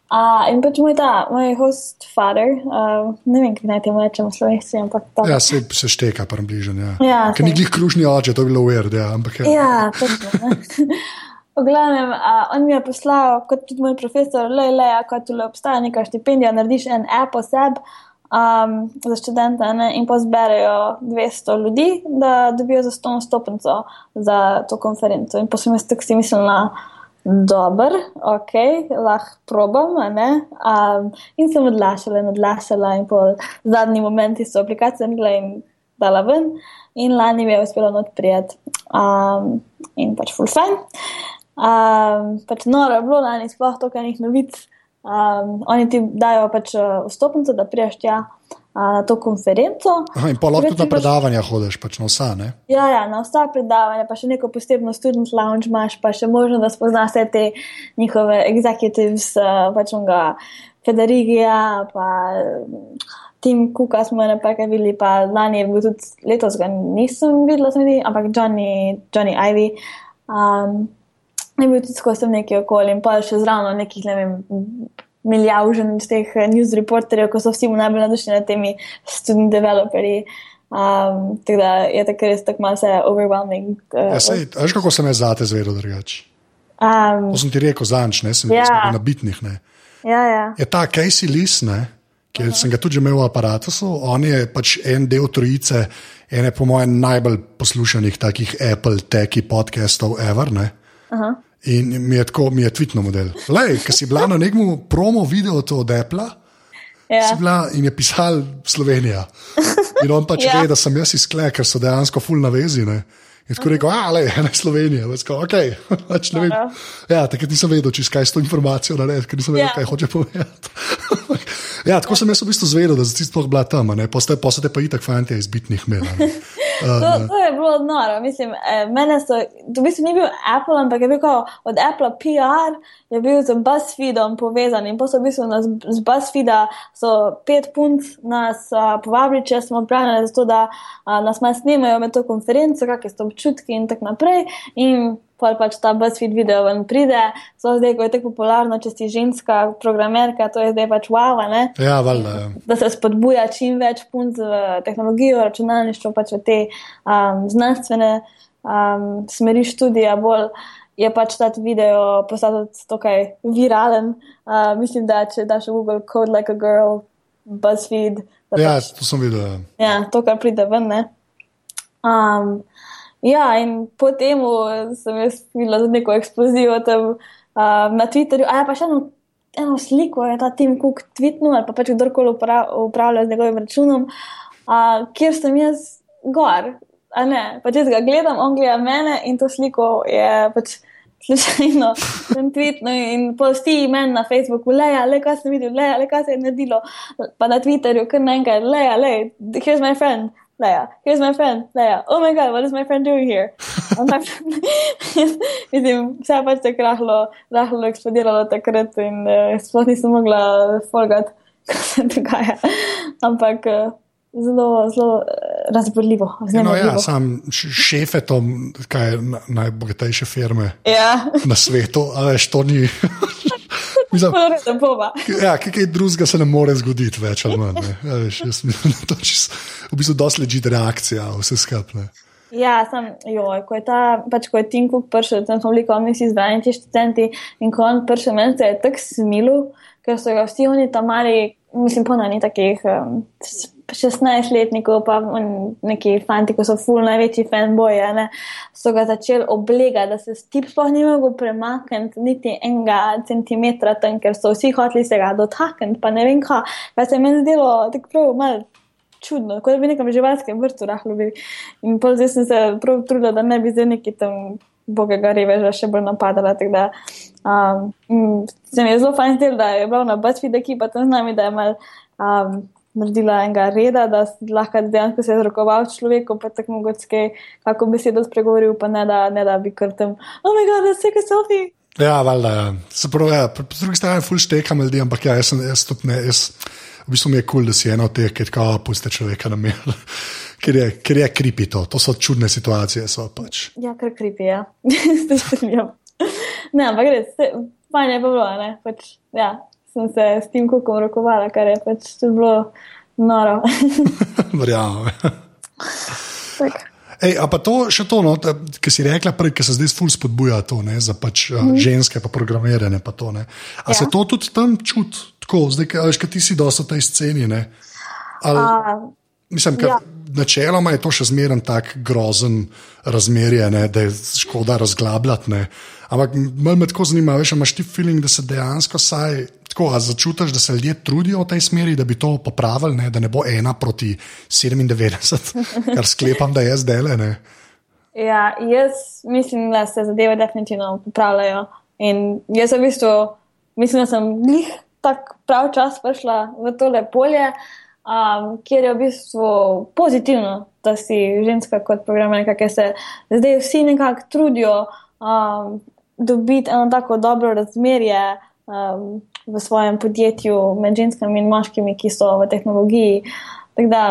Uh, in pač moj ta, moj host father, uh, ne vem, kaj naj temu rečemo slovenci, ampak to. Ja, se, se šteka, pa bližnje. Ja. Ja, Ker ni glih kružni oče, to je bilo weird, ja. Ampak, ja. ja, točno. V glavnem, uh, on mi je poslal, kot tudi moj profesor, le, le, ako tu obstaja neka štipendija, narediš en app o sebi um, za študente ne, in pozberejo 200 ljudi, da dobijo za 100 stopnico za to konferenco. In pa sem si mislila, dober, ok, lahko probam. Um, in sem odlašala in odlašala, in po zadnji momenti so aplikacije naredila in dala ven, in lani mi je uspelo odpreti. Um, in pač full fine. Um, pač noro je bilo lani, sploh to, kar jih novic. Um, oni ti dajo pač uh, vstopnico, da priješ tja na to konferenco. Aha, in pa lahko tudi na predavanja hodiš, pač na vsa. Ne? Ja, ja, na vsa predavanja, pa še neko posebno student lounge imaš, pa še možno, da spoznaš vse te njihove executives, pač onga Federigija, pa Tim Kuka smo nekaj videli, pa lani je bil tudi letos, ga nisem videla, ampak Johnny, Johnny Ivy. Um, Je bil tudi skozi nekaj okolje in pa še zraven nekih, ne vem, milijarden iz teh eh, news reporterjev, ko so vsi najbolj nadušeni nad temi student developerji. Um, tako da je tako res tako malo overwhelming. Uh, ja, sej, veš, kako sem jaz zate zvedel drugače? Um, to sem ti rekel zanč, ne sem ja. na bitnih. Ne. Ja, ja. Je ta Casey Lis, ne, ki uh -huh. sem ga tudi imel v aparatu, on je pač en del trojice, ene po mojem najbolj poslušanih takih Apple teki podcastov ever. Uh -huh. In mi je tako, mi je tvitno model. Lej, ki si bila na nekem promo videu od Apple. Ja. Bila, in je pisal Slovenija. In on pač ja. ve, da sem jaz izklek, ker so dejansko full navezine. In tako rekel, a le, ena Slovenija. Tako, okay. pač ja, takrat nisem vedel, če skaj s to informacijo narediti, ker nisem vedel, ja. kaj hoče povedati. ja, tako sem jaz v bistvu zvedel, da si sploh bila tam, postate pa itak fanti iz bitnih mena. To, to je bilo noro. Mislim, eh, mene so, to v bistvu ni bil Apple, ampak je bil od Apple PR, je bil z BuzzFeedom povezan in posebej v bistvu nas, z BuzzFeeda so pet punc nas uh, povabili, če smo odpravljeni za to, da uh, nas malo snimajo med to konferenco, kakšne so občutki in tako naprej. In pa pač ta BuzzFeed video ven pride, so zdaj, ko je tako popularno, če si ženska programerka, to je zdaj pač wow. Ja, valjda. Ja. Da se spodbuja čim več punc v tehnologijo, računalništvo, pač v te um, znanstvene um, smeri študija bolj. Je pač ta video postal tukaj viralen. Uh, mislim, da če daš v Google Code like a girl, BuzzFeed. Ja, pač, to sem videl. Ja, ja to, kar pride ven. Um, Ja, in potem sem jaz videla tudi neko eksplozijo tam uh, na Twitterju. A ja, pa še eno, eno sliko je ta Tim Cook tweetnil ali pa pač kdorkoli upravlja z njegovim računom, uh, kjer sem jaz gor. A ne, pač jaz ga gledam, on gleda mene in to sliko je pač. Slučajno sem tweetno in posti meni na Facebooku, le, le, kaj sem videl, le, le, kaj se je naredilo. Pa na Twitterju, kar naenkrat, le, le, here's my friend. Leia, here's my friend, Leia. Oh my god, what is my friend doing here? Mislim, vse je pač tako rahlo, rahlo eksplodiralo takrat in uh, sploh nisem mogla folgati, kaj se dogaja. Ampak uh, zelo, zelo uh, razborljivo. No, ja, sam šefe to, kaj je najbogatejše firme ja. na svetu, ali to ni. Mislim, ja, kaj, drugega se ne more zgoditi, več ali manj. Ja, veš, jaz mislim, da je to čist, v bistvu dosti ležit reakcija, vse skupne. Ja, sem, joj, ko je ta, pač ko je Tim Cook prišel, tam smo bili komisi zbrani ti študenti in ko on prišel, meni se je tako smilil, ker so ga vsi oni tam mali, mislim, ponani takih um, 16-letnikov, pa neki fanti, ko so ful največji fanboji, so ga začeli oblegati, da se tip sploh ni mogel premakniti niti enega centimetra tam, ker so vsi hoteli se ga dotakniti, pa ne vem kaj, pa se je meni zdelo tako prav malo čudno, kot da bi nekam živalskem vrtu rahlo bil. In pol zdaj sem se prav trudila, da ne bi zdaj neki tam bogega reveža še bolj napadala. Da, um, mm, se mi je zelo fajn zdel, da je bila na BuzzFeed ekipa tam z nami, da je mal um, naredila enega reda, da lahko dejansko se je zrokoval človeku, pa tako mogoče kaj, kako besedo spregovoril, pa ne da, ne da bi kar tam, oh moj god, let's take a selfie. Ja, valjda. Ja. Se pravi, ja, po, drugi strani ful štekam ljudi, ampak ja, jaz, sem, jaz tudi ne. Jaz, v bistvu mi je kul, cool, da si ena od teh, ki tako puste človeka na mir. Ker je, ker je kripi to, to so čudne situacije. So pač. Ja, kar kripi, ja. Se strinjam. Ne, ampak res, se- fajn je bilo, ne. Pač, ja, sem se s tem kukom rokovala, kar je pač bilo noro. Verjamem. Tak. Ej, a pa to še to, no, ki si rekla prej, ki se zdaj ful spodbuja to, ne, za pač, mm. ženske, pa programiranje. Pa to, ne. a ja. se to tudi tam čuti, tako, zdaj, kaj ti si dosta v tej sceni. Ne, Ali, A, Mislim, da Ja. načeloma je to še zmeraj tako grozen razmerje, ne, da je škoda razglabljati. Ne. Ampak me tako zanima, veš, imaš ti feeling, da se dejansko saj. Tako, a začutiš, da se ljudje trudijo v tej smeri, da bi to popravili, ne, da ne bo ena proti 97, kar sklepam, da je zdaj le. ja, jaz mislim, da se zadeve definitivno popravljajo. In jaz v bistvu mislim, da sem glih tak prav čas prišla v tole polje, um, kjer je v bistvu pozitivno, da si ženska kot programerka, ker se zdaj vsi nekako trudijo um, dobiti eno tako dobro razmerje um, v svojem podjetju med ženskami in moškimi, ki so v tehnologiji. Tako da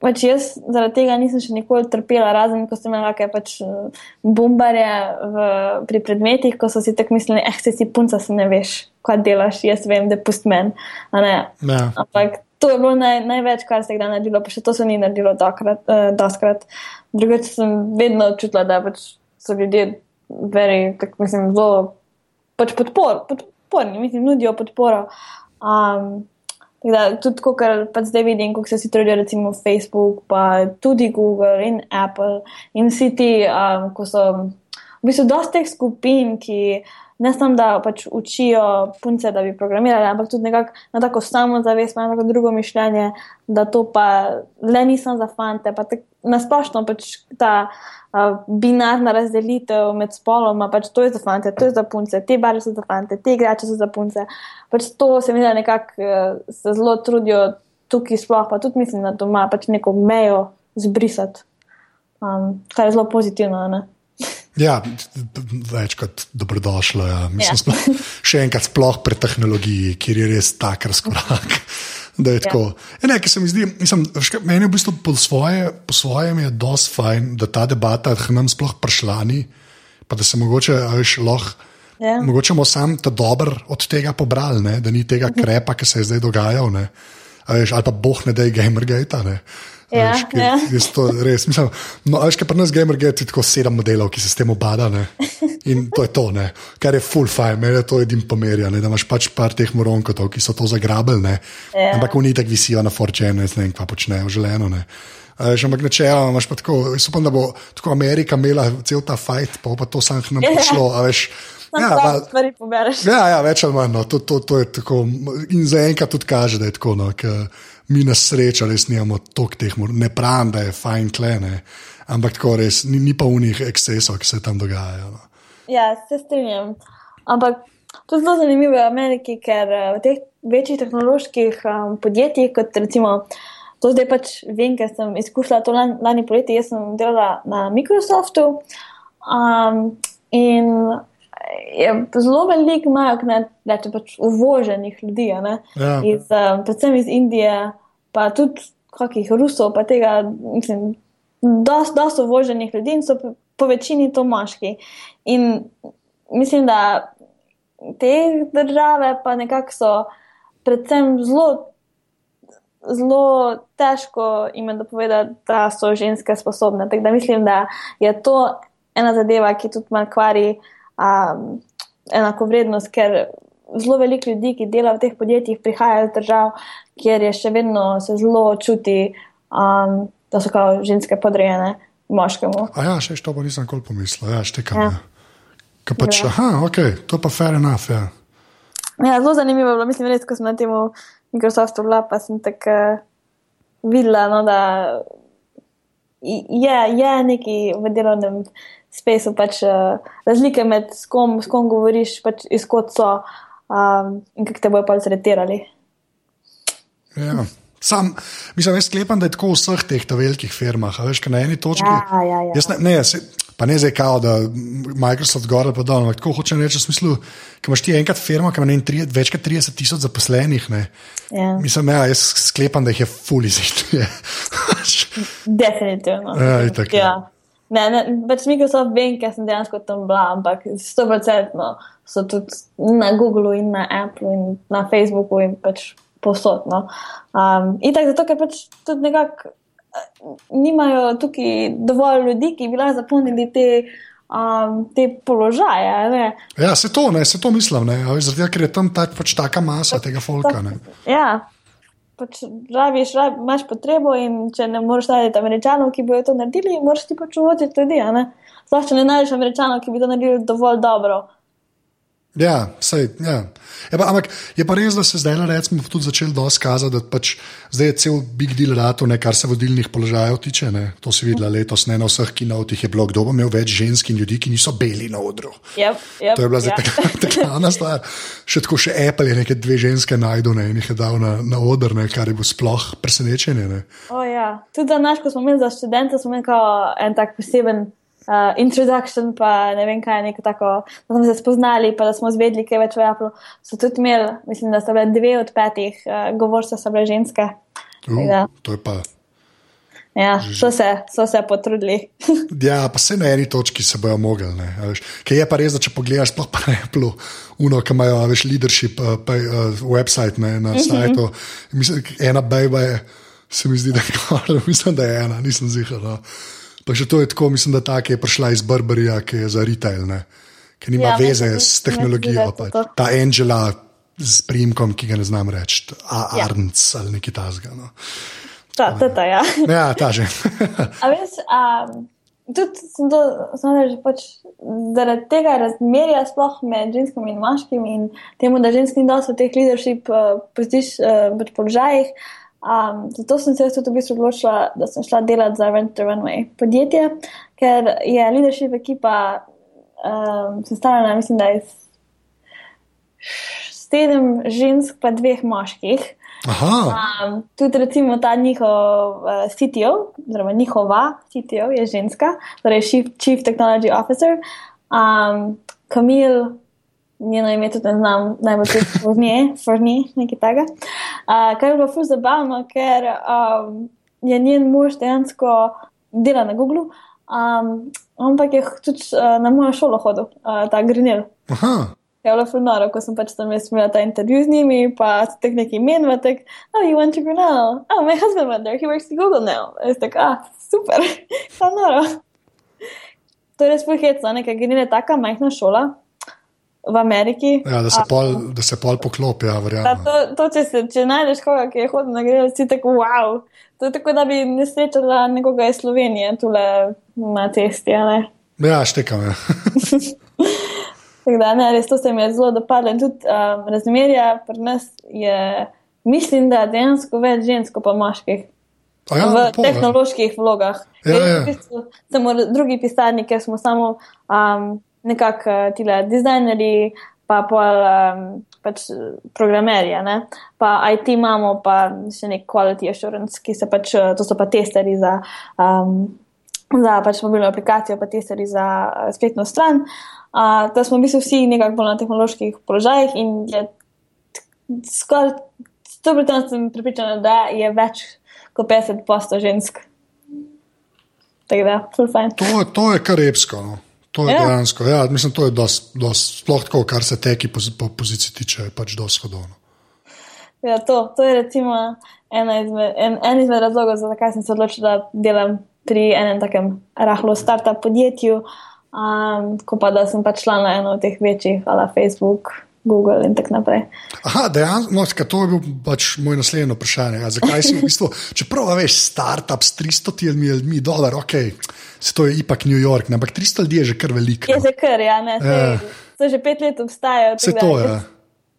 pač jaz zaradi tega nisem še nikoli trpela, razen ko sem imela kakšne pač eh, bombarje v, pri predmetih, ko so si tako mislili, eh, se si punca, se ne veš, kaj delaš, jaz vem, da pust men. Ja. Ampak to je bilo naj, največ, kar se je kdaj naredilo, pa še to se ni naredilo dokrat, uh, doskrat. Drugače sem vedno čutila, da pač so ljudje veri, tako mislim, zelo pač podpor, podporni, mislim, nudijo podporo. Um, tako da tudi, ko pač zdaj vidim, kako se si trudijo, recimo Facebook, pa tudi Google in Apple in vsi ti, um, ko so v bistvu dosta teh skupin, ki ne samo da pač učijo punce, da bi programirali, ampak tudi nekako na tako samozavest, na tako drugo mišljenje, da to pa le nisem za fante, pa nasplošno pač ta uh, binarna razdelitev med spoloma, pač to je za fante, to je za punce, te barve so za fante, te igrače so za punce. Pač to se mi da nekako uh, se zelo trudijo tukaj sploh, pa tudi mislim, da doma pač neko mejo zbrisati, um, kar je zelo pozitivno. Ne? Ja, več kot dobrodošlo. Ja. Mislim, Ja. sploh, še enkrat, sploh pri tehnologiji, kjer je res tak razkorak. Da je Ja. tako. Ja, ne, ker se mi zdi, mislim, veš kaj, meni je v bistvu po, svoje, po svojem je dosti fajn, da ta debata nam sploh prišla ni, pa da se mogoče, veš, lahko. Ja. Mogoče bomo sam ta dober od tega pobrali, ne? da ni tega krepa, ki se je zdaj dogajal. ne. A Veš, ali pa boh ne da je Gamergate. Ne? Ja, veš, ker ja. to res mislim. No, veš, kaj pri nas Gamergate je tako sedem modelov, ki se s tem obadajo. In to je to, ne? kar je full fine, meni je to edin pomerja, ne? da imaš pač par teh moronkotov, ki so to zagrabili. ne. Ja. Ampak oni tako visijo na forčene, ne vem, kva počnejo želeno. Ne? Veš, ampak načeloma imaš pa tako, upam, da bo tako Amerika imela cel ta fajt, pa bo pa to sam k nam Ja. prišlo. a Veš, Sam ja, ja, val- stvari pobereš. Ja, ja, več ali manj. No. To, to, to je tako. In zaenkrat tudi kaže, da je tako. No, ker mi na srečo res nimamo toliko teh, mor- ne pravim, da je fajn klene, ampak tako res ni, ni pa unih ekscesov, ki se tam dogajajo. No. Ja, se strinjam. Ampak to je zelo zanimivo v Ameriki, ker eh, v teh večjih tehnoloških um, podjetjih, kot recimo. To zdaj pač vem, ker sem izkušala to lani, lani poleti. Jaz sem delala na Microsoftu um, in je zelo veliko imajo, ne reče pač uvoženih ljudi, Ja. iz, um, predvsem iz Indije, pa tudi kakih Rusov, pa tega, mislim, dosti dost uvoženih ljudi in so po večini to moški. In mislim, da te države pa nekako so predvsem zelo, zelo težko jim je dopovedati, da so ženske sposobne. Tako da mislim, da je to ena zadeva, ki tudi malo kvari um, enako vrednost, ker zelo veliko ljudi, ki delajo v teh podjetjih, prihajajo iz držav, kjer je še vedno se zelo čuti, um, da so kao ženske podrejene moškemu. A ja, še to pa nisem nikoli pomislil, ja, štekam. Ja. Ja. Pač, aha, ok, to pa fair enough. Ja. Ja, zelo zanimivo je bilo, mislim, res, ko sem na tem Microsoftu bila, pa sem tako uh, videla, no, da je, je neki v delovnem spaceu pač uh, razlike med s kom, s kom govoriš, pač izkot so um, in kako te bojo pa zretirali. Ja. Sam, mislim, jaz sklepam, da je tako v vseh teh velikih firmah. Veš, na eni točki. Ja, ja, ja. Ne, ne, se, pa ne zdaj kao, da Microsoft gor ali pa dol. Tako hočem reči, v smislu, ki imaš ti enkrat firma, ki ima tri, več kot 30 tisoč zaposlenih. Ja. Mislim, ja, jaz sklepam, da jih je fully zid. Definitivno. Ja, tako. Ja. Ne, ne, pač Microsoft vem, ker sem dejansko tam bila, ampak 100% so tudi na Googlu in na Apple in na Facebooku in pač posod. No. Um, in tako zato, ker pač tudi nekako uh, nimajo tukaj dovolj ljudi, ki bi lahko zapolnili te. Um, te položaje. Ne? Ja, se to, ne, se to mislim, zaradi tega, ker je tam tak, pač taka masa pač, tega folka. Ne. Ja, pač rabiš, rab, imaš potrebo in če ne moreš najti američanov, ki bodo to naredili, moraš ti pač voditi ljudi. Sploh če ne najdeš američanov, ki bi to naredili dovolj dobro. Ja, sej, ja. Je pa, ampak je pa res, da se zdaj recimo, tudi začel doskazati, da pač zdaj je cel big deal rato, ne, kar se vodilnih položajev tiče. Ne. To si videla letos, ne na vseh kinovih je bilo, kdo bo imel več žensk in ljudi, ki niso beli na odru. Yep, yep, to je bila zdaj yep. tako ena stvar. Še tako še Apple je nekaj dve ženske najdu ne, in jih je dal na, na odr, ne, kar je bilo sploh presenečenje. Oh, ja. Tudi za naš, ko smo imeli za študente, smo imeli en tak poseben uh, introduction, pa ne vem kaj, neko tako, da smo se spoznali, pa da smo zvedeli, kaj več v Apple. So tudi imeli, mislim, da so bile dve od petih uh, govorcev, so bile ženske. Uh, to je pa. Ja, so se, so se potrudili. ja, pa se na eni točki se bojo mogli. Ker je pa res, da če pogledaš, sploh pa ne Apple, uno, ki imajo več leadership, uh, pa, uh, website ne, na uh mhm. -huh. sajtu. Mislim, ena bejba je, se mi zdi, da je kar, mislim, da je ena, nisem zihar. No. Pa še to je tako, mislim, da ta, ki je prišla iz Burberryja, ki je za retail, ne? ki nima ja, veze s tehnologijo. Pa, ta Angela z primkom, ki ga ne znam reči, ja. Arnc ali neki tasga. No. Ta, ta, ta, ja. ja, ta že. A veš, um, tudi sem to, sem reči, pač zaradi tega razmerja sploh med ženskimi in moškimi in temu, da ženski ni dosto v teh leadership uh, poziš, uh, položajih. Um, zato sem se tudi v bistvu odločila, da sem šla delati za Rent the Runway podjetje, ker je leadership ekipa um, sestavljena, mislim, da iz sedem žensk, pa dveh moških. Um, tudi recimo ta njihov uh, CTO, oziroma njihova CTO je ženska, torej Chief, Chief Technology Officer, um, Kamil njeno ime tudi ne znam, najbolj tudi Forni, nekaj tega. Uh, kar je bilo fuz zabavno, ker um, je njen mož dejansko dela na Google, um, ampak je tudi uh, na mojo šolo hodil, uh, ta Grinel. Je bilo fuz noro, ko sem pač tam imela ta intervju z njimi, pa tek neki imen, pa tek, oh, you went to Grinel, oh, my husband went there, he works at Google now. Je tako, ah, super, pa noro. To je res pohecno, nekaj Grinel je taka majhna šola v Ameriki. Ja, da se pol, da se pol poklopi, ja, verjamem. To, to, če, se, če najdeš koga, ki je hodil na grejo, si tako wow. To je tako, da bi ne srečala nekoga iz Slovenije tule na testi. Ja, štekam. Ja. tako da, ne, res to se mi je zelo dopadlo. Tudi um, razmerja pri nas je, mislim, da dejansko več žensko pa moških. Ja, v pol, tehnoloških vlogah. Ja, ja. Samo drugi pisarniki, ker smo samo um, nekako uh, ti dizajnerji, pa pol um, pač programerji, pa IT imamo, pa še nek quality assurance, ki se pač, uh, to so pa testeri za, um, za pač mobilno aplikacijo, pa testeri za spletno stran. Uh, da smo v bistvu vsi nekako bolj na tehnoloških položajih in je skoraj 100% pripričana, da je več kot 50 posto žensk. Tako da, full fine. To, to je kar repsko. No. To je Ja. dejansko, ja, mislim, to je dost, dost, sploh tako, kar se teki po, po poziciji tiče, je pač dosti hodovno. Ja, to, to je recimo izmed, en, en izmed razlogov, zakaj sem se odločila, da delam pri enem takem rahlo startup podjetju, um, ko pa da sem pač šla na eno od teh večjih, ala Facebook, Google in tako naprej. Aha, dejansko, no, to je bil pač moj naslednji vprašanje. Ja, zakaj si v bistvu, čeprav a veš, startup s 300 ljudmi, dolar, ok, se to je ipak New York, ne, ampak 300 ljudi je že kar veliko. Je No. že kar, ja, ne, Ja. sej, to že pet let obstajajo. Vse tako to da je. jaz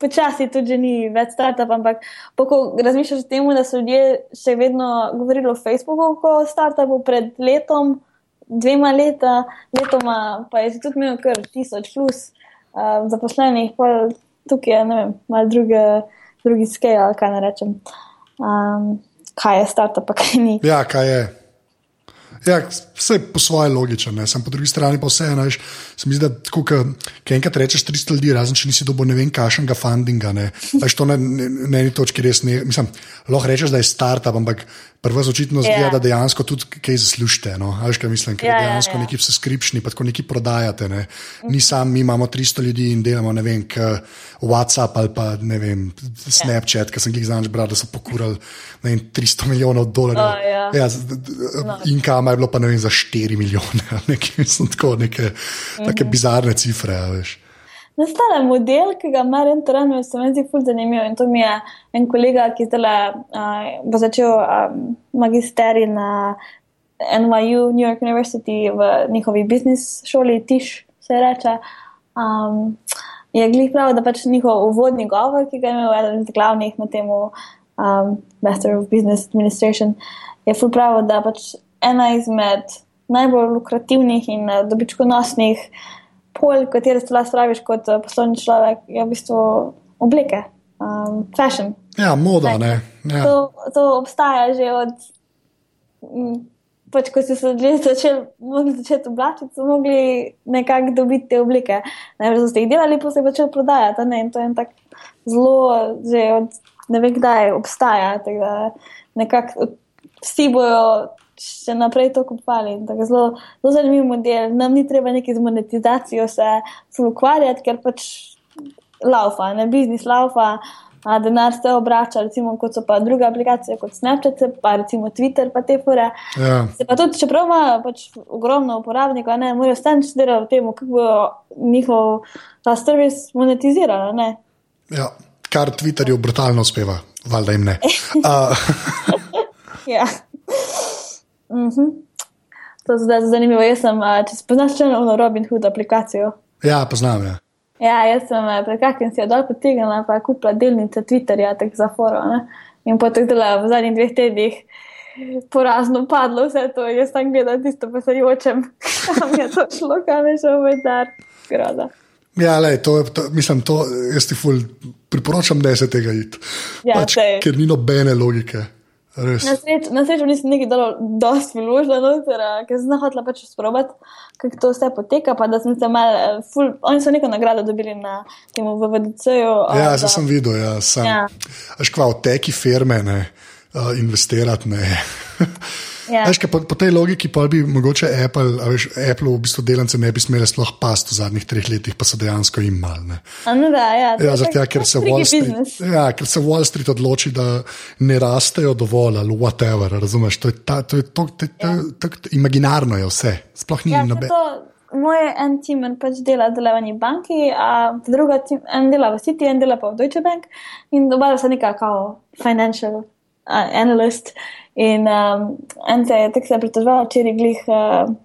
Počasi tudi ni več startup, ampak pa ko razmišljaš o tem, da so ljudje še vedno govorili o Facebooku kot o startupu pred letom, dvema leta, letoma pa je tudi imel kar tisoč plus uh, zaposlenih, pa tukaj je, ne vem, mal druge, drugi scale, ali kaj ne rečem. Um, kaj je startup, pa kaj ni. Ja, kaj je. Ja, vse je po svoje logično, ne? sem po drugi strani pa vseeno. veš, Se mi zdi, da tako, ki enkrat rečeš 300 ljudi, razen če nisi dobil ne vem kakšnega fundinga. Ne? Veš, to na, ne, na eni točki res ne. Mislim, lahko rečeš, da je startup, ampak prvo očitno zgleda, Ja. da dejansko tudi kaj zaslužite. No? Veš, kaj mislim, ker Ja, ja, dejansko ja. neki subskripšni, pa tako neki prodajate. Ne? Ni sam, mi imamo 300 ljudi in delamo, ne vem, k WhatsApp ali pa ne vem, Snapchat, ker sem jih znaš bral, da so pokurali vem, 300 milijonov dolarjev. O, ja. Ja, d- in kama je bilo pa ne vem, za 4 milijone, nekaj, mislim, tako, neke, take bizarne cifre. a veš. Nastane model, ki ga ima Rentrano, se mi zdi ful zanimiv. In to mi je en kolega, ki zdaj uh, bo začel um, magisterij na NYU, New York University, v njihovi biznis šoli, Tiš se reče. Um, je glih prav, da pač njihov uvodni govor, ki ga je imel eden od glavnih na temu um, Master of Business Administration, je ful prav, da pač ena izmed najbolj lukrativnih in uh, dobičkonosnih pol, katere se lahko spraviš kot uh, poslovni človek, je v bistvu obleke, um, fashion. Ja, moda, ne. Ja. To, to obstaja že od. mm, Pač, ko si se ljudje začeli, mogli začeti oblačiti, so mogli nekako dobiti te oblike. Najprej so se jih delali, pa se jih začeli prodajati. Ne? In to je en tak zelo, že od ne vem kdaj obstaja. Nekako vsi bojo še naprej to kupovali. tako Zelo, zelo zanimiv model. Nam ni treba neki z monetizacijo se ukvarjati, ker pač laufa, ne biznis laufa. A denar se obrača, recimo, kot so pa druge aplikacije, kot Snapchat, pa recimo Twitter, pa te fore. Ja. Se pa tudi, čeprav ima pač ogromno uporabnikov, ne morajo stane študirati o tem, kako bojo njihov ta servis monetizirali. Ne? Ja. Kar Twitterju brutalno uspeva, valjda jim ne. Uh, Ja. Mhm. To je zdaj zanimivo. Jaz sem, če spoznaš še eno Robin Hood aplikacijo. ja, poznam. Ja. Ja, jaz sem pred kakšnim si jo dol potegnila, pa kupila delnice Twitterja, tako za foro. Ne? In potem dela v zadnjih dveh tednih porazno padlo vse to. Jaz tam gledam tisto, pa se jočem, kam je to šlo, kam je šel moj dar. Groza. Ja, lej, to, to, mislim, to jaz ti ful priporočam, da se tega id. Ja, pač, ker ni nobene logike. Res. Na srečo, na srečo nisem nekaj dalo, dosti vložila, noter, ker sem hotela pač sprobati, kako to vse poteka. Pa da sem se mal, eh, ful, oni so neko nagrado dobili na tem VVDC-ju. Ja, da- zdaj sem videl, ja, sem. Ja. Až kva teki firme ne, uh, investirati. Ne. Ja. Veš, po, po tej logiki pa bi mogoče Apple, veš, Apple v bistvu delance ne bi smeli sploh past v zadnjih treh letih, pa so dejansko jim mal. Ne. A, no da, ja, Ja, tega, tak- ker se, Street, ja, ker se Wall Street odloči, da ne rastejo dovolj ali whatever. Razumeš? To je, ta, to je to, to, to, to, to, imaginarno je vse. Sploh ni Ja, nobe. to, moj en tim pač dela v delovanji banki, a druga tim, en dela v City, en dela pa v Deutsche Bank in oba sta neka kao financial uh, analyst. In um, en se je tako se je pritoževal, včeraj glih, uh,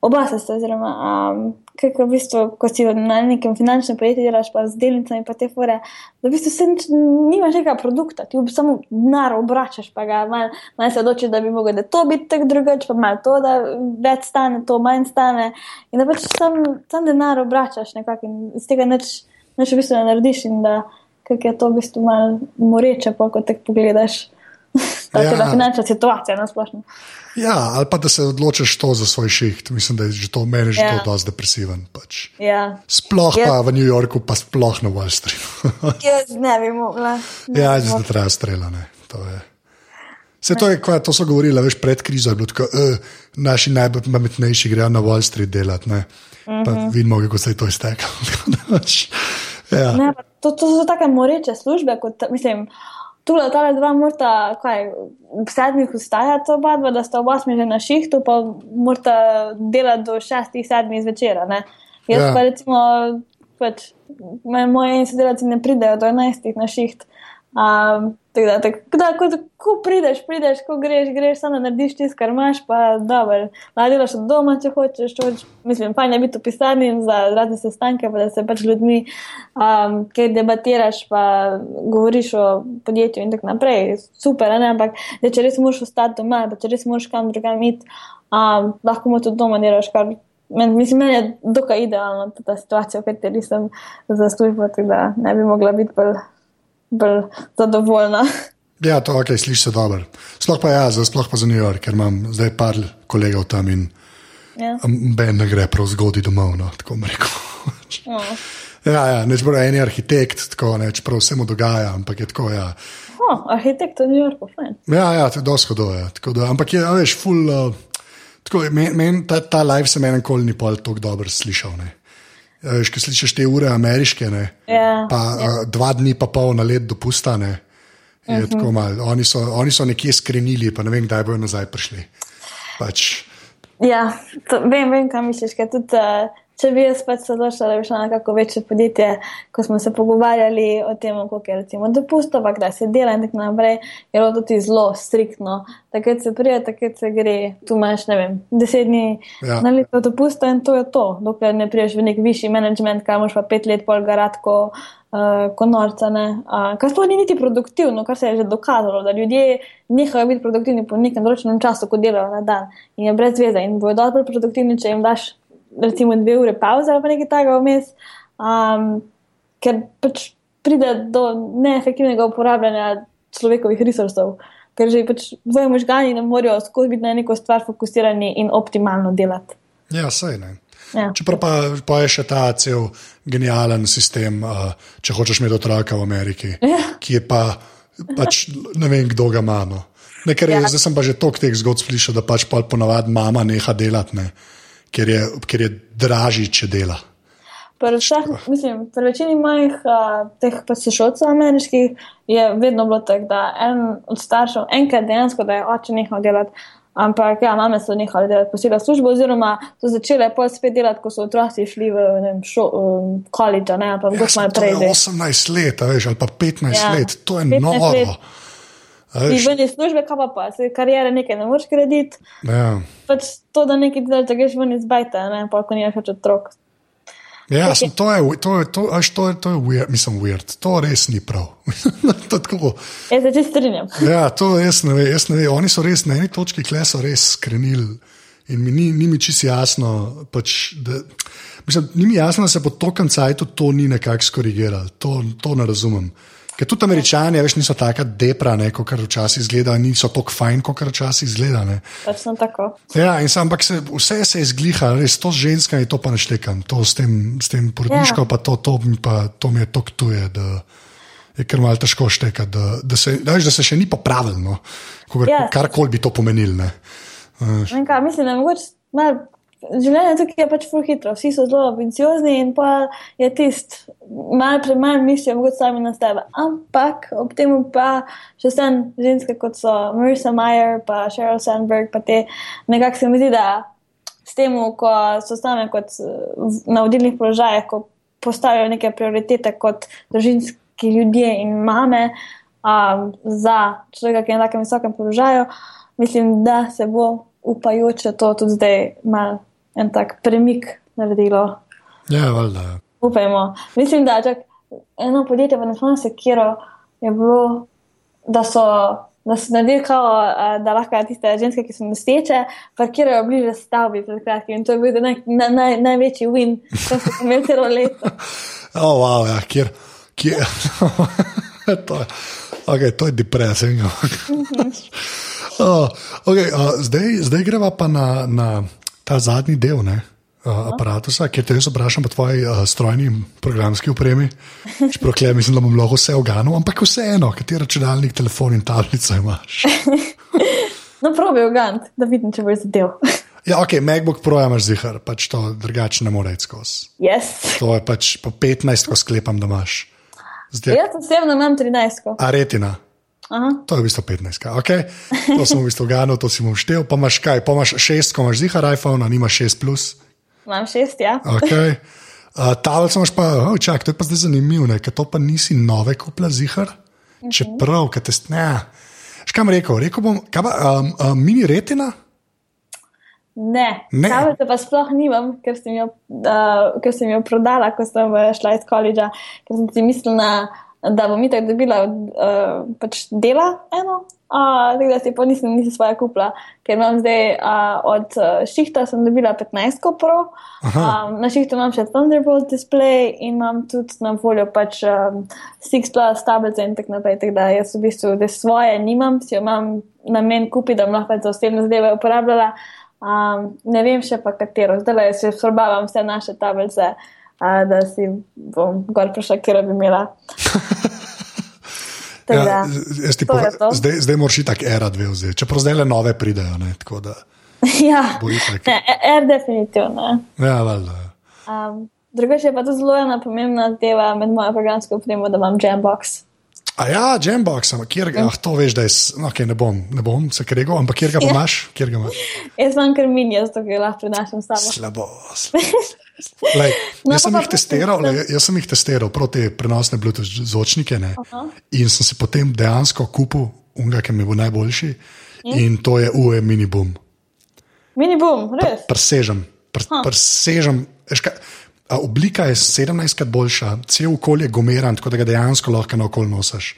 oba se sta, oziroma, um, kako v bistvu, ko si na nekem finančnem podjetju delaš pa z delnicami, pa te fore, da v bistvu se nič, nimaš nekega produkta, ti samo denar obračaš, pa ga malo mal se odločiš, da bi mogel da to biti tako drugače, pa malo to, da več stane, to manj stane. In da pač sam, sam denar obračaš nekako in iz tega nič, nič v bistvu ne narediš in da kako je to v bistvu malo moreče, pa ko te pogledaš. Ta Ja. ja. finančna situacija na splošno. Ja, ali pa da se odločiš to za svoj šiht. Mislim, da je že to meni že Ja. to dosti depresiven. Pač. Ja. Sploh Ja. pa v New Yorku, pa sploh na Wall Streetu. Jaz ne bi mogla. Ne ja, zdaj treba streljati. To je. Se to, je, kva, to so govorili, veš, pred krizo je bilo tako, uh, naši najbolj pametnejši grejo na Wall Street delati. Ne? Pa Mhm. vidimo, kako se je to iztekalo. ja. Ne, to, to so take moreče službe, kot mislim. Tule, ta dva morata, kaj, ob sedmih vstajati oba dva, da sta oba že na šihtu, pa morata delati do šestih, sedmih zvečera. Ne? Jaz Ja. pa recimo, pač, me- moji sodelavci ne pridejo do enajstih na šiht. Um, tako da, tako, da, ko, ko prideš, prideš, ko greš, greš, samo narediš tisto, kar imaš, pa dobro. Lahko delaš od doma, če hočeš, če hočeš. Mislim, fajn je biti v pisarni za razne sestanke, pa da se pač ljudmi, um, kaj debatiraš, pa govoriš o podjetju in tako naprej. Super, ne? ampak da, če res moraš ostati doma, pa če res moraš kam drugam iti, um, lahko mu tudi doma delaš, kar men, mislim, meni je dokaj idealno ta situacija, v kateri sem za službo, tako da ne bi mogla biti bolj bolj zadovoljna. ja, to okay, sliši se dobro. Sploh pa ja, za, sploh pa za New York, ker imam zdaj par kolegov tam in Ja. Ben ne gre prav zgodaj domov. No, tako rekel. No. ja, ja, neč bo en arhitekt, tako neč prav vse mu dogaja, ampak je tako. Ja. Oh, arhitekt v New Yorku, fajn. Ja, ja, to je dosto hodoja. Ampak je, veš, full. Uh, tako, men, men, ta, ta live sem enem koli ni pol tako dobro slišal. Ne. Veš, ki slišiš te ure ameriške, ne, Ja, pa ja. uh, dva dni pa pol na let dopusta. Ne, je uh -huh. tako malo. Oni, so- oni so nekje skrenili, pa ne vem, kdaj bodo nazaj prišli. Pač, ja to, vem, vem, kaj misliš. Tudi, uh, če bi jaz pač se odločila, da bi šla na kako večje podjetje, ko smo se pogovarjali o tem, koliko je recimo dopustov, kdaj se dela in tako naprej, je bilo tudi zelo striktno. Takrat se prije, takrat se gre, tu imaš, ne vem, deset dni Ja. na leto dopusta in to je to, dokler ne priješ v nek višji management, kaj moš pa pet let pol garatko. Uh, ko norca, ne. uh, kar sploh ni niti produktivno, kar se je že dokazalo, da ljudje nehajo biti produktivni po nekem določenem času, ko delajo na dan in je brez veze in bojo dobro produktivni, če jim daš recimo dve ure pauze ali pa nekaj takega vmes, um, ker pač pride do neefektivnega uporabljanja človekovih resursov, ker že pač tvoji možgani ne morejo skozi biti na neko stvar fokusirani in optimalno delati. ja, sej ne. Ja. Čeprav pa, pa je še ta cel genijalen sistem, uh, če hočeš imeti otroka v Ameriki, Ja. ki je pa, pač ne vem, kdo ga ima. No. Ne, ker Ja. Zdaj sem pa že toliko teh zgodb slišal, da pač pol ponavadi mama neha delati, ne, ker, je, ker je dražji, če dela. Pri vseh, mislim, pri večini mojih uh, teh poslušalcev ameriških je vedno bilo tako, da en od staršev enkrat dejansko, da je oče nehal delati. Ampak, ja, mame so nehale delati posebej službo, oziroma so začele pol spet delati, ko so otroci šli v ne vem, šo, um, ne, pa sem, malo prej. je zdaj. 18 let, veš, ali pa 15 Ja, let, to je 15 noro. let. Ti ven iz službe, kaj pa pa, se karijere nekaj ne moreš graditi. ja. Pač to, da nekaj delaš, da greš ven iz bajta, ne, pa ko nimaš več otrok. Ja, sem, to je, to je, to, až to je, to je weird, mislim, weird. To res ni prav. to je tako. Jaz se čisto strinjam. Ja, to jaz ne vem, jaz ne vem. Oni so res na eni točki, kle so res skrenili. In mi ni, ni mi čisto jasno, pač, da, mislim, ni mi jasno, da se po tokem cajtu to ni nekako skorigiralo. To, to ne razumem. Ker tudi američani, veš, niso tako depra, kot včasih izgleda, niso tako fajn, kot včasih izgleda. Ne. Pač tako. Ja, in sam, ampak se, vse se je zgliha, res to z ženskami, to pa neštekam, to s tem, s tem porodniško, Ja. pa to, to, pa, to mi je tok tuje, da je kar malo težko štekati, da, da, se, da, veš, da se še ni popravilo, no. Ja. karkoli bi to pomenilo. Vem Kaj, mislim, da je mogoče malo. Življenje tukaj je pač fur hitro, vsi so zelo ambiciozni in pa je tist, malo premalo mislijo, mogoče sami na sebe. Ampak ob tem pa še vse ženske, kot so Marissa Mayer, pa Sheryl Sandberg, pa te nekako se mi zdi, da s tem, ko so same kot na vodilnih položajih, ko postavijo neke prioritete kot družinski ljudje in mame um, za človeka, ki je na takem visokem položaju, mislim, da se bo upajoče to tudi zdaj mal en tak premik naredilo. Ja, valjda. ja. Upajmo. Mislim, da čak, eno podjetje v Nesmanu Sekiro je bilo, da so. Da so naredili, kao, da lahko tiste ženske, ki so noseče, parkirajo bliže stavbi pred kratkim. In to je bil naj, naj, naj, največji win, kar so imeli celo leto. Oh, wow, ja, kjer, kjer, to, okay, to je depresivno. oh, okay, uh, zdaj, zdaj greva pa na, na ta zadnji del. Ne? uh, aparata, kjer te jaz vprašam po tvoji uh, strojni programski opremi. Čeprav klej, mislim, da bom lahko vse oganil, ampak vseeno, kateri računalnik, telefon in tablico imaš. No, probi ogant, da vidim, če bo zadev. Ja, ok, MacBook Pro imaš zihar, pač to drugače ne more iti skozi. Yes. To je pač po 15, ko sklepam, da imaš. Zdaj, Jaz osebno imam 13. a retina. Aha. To je v bistvu 15, okay. to sem v bistvu ganil, to si bom štel. Pa imaš kaj, pa imaš 6, ko imaš zihar iPhone, a nimaš 6 plus. Imam 6, ja. Okay. Uh, Tavelc imaš pa, oh, čak, to je pa zdaj zanimivo, ker to pa nisi nove kupla zihar. Čeprav, kaj te stne. Škaj bom rekel? rekel bom, kaj pa, um, um, mini retina? Ne, Ne. tablice pa sploh nimam, ker sem jo, uh, ker sem jo prodala, ko sem šla iz koledža, ker sem si mislila, da bom itak dobila uh, pač dela eno. Uh, tako da si pa nisem, nisem svoje kupila, ker imam zdaj uh, od uh, šihta sem dobila 15 Pro, um, na šihtu imam še Thunderbolt display in imam tudi na voljo pač um, 6 plus tablice in tako naprej. Tako da jaz v bistvu da svoje nimam, si jo imam namen kupiti, da bom lahko za osebne zadeve uporabljala. Um, ne vem še pa katero, zdaj se sorbavam vse naše tablice, uh, da si bom gor prišla, kjer bi imela. Tako da, Ja, jaz ti to je povem, to. zdaj, zdaj moraš tako era dve vzeti, čeprav zdaj le nove pridejo. Ne, da, ja, ne, R definitivno. Ja, valjda. Um, Drugače je pa to zelo ena pomembna zadeva med mojo programsko opremo, da imam Jambox. A ja, Jambox, ampak kjer ga, ah, to veš, da je, no, okay, ne bom, ne bom se kregal, ampak kjer ga Ja. imaš, kjer ga imaš. Jaz imam kar mini, zato ga lahko prinašam s sabo. Slabo. Lej, No, jaz, sem pa jih pa testiral, lej, jaz sem jih testiral, prav te prenosne Bluetooth zvočnike. Ne, in sem si potem dejansko kupil unga, ki mi bo najboljši. In to je UE mini boom. Mini boom, res. Presežem. Pr, presežem veš kaj, a oblika je 17krat boljša, cel okolje je gomeran, tako da ga dejansko lahko na okolje nosiš.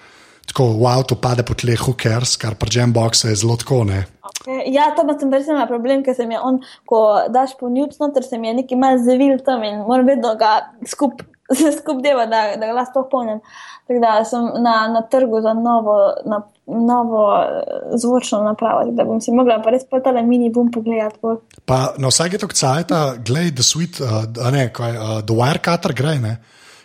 Tako v avtu pade po tleh, cares, kar pri Jamboxu je zelo tako. Ne. Okay. Ja, to pa sem res imela problem, ker se mi je on, ko daš po njuč noter, se mi je neki mal zavil tam in moram vedno ga skup, skup deva, da, da ga lahko polnim. Tako da sem na, na trgu za novo, na, novo eh, zvočno napravo, da bom si mogla pa res pa tale mini boom pogledati. bolj. Pa na vsake tok cajta, gledaj, the sweet, uh, ne, kaj, uh, the wire cutter gre, ne?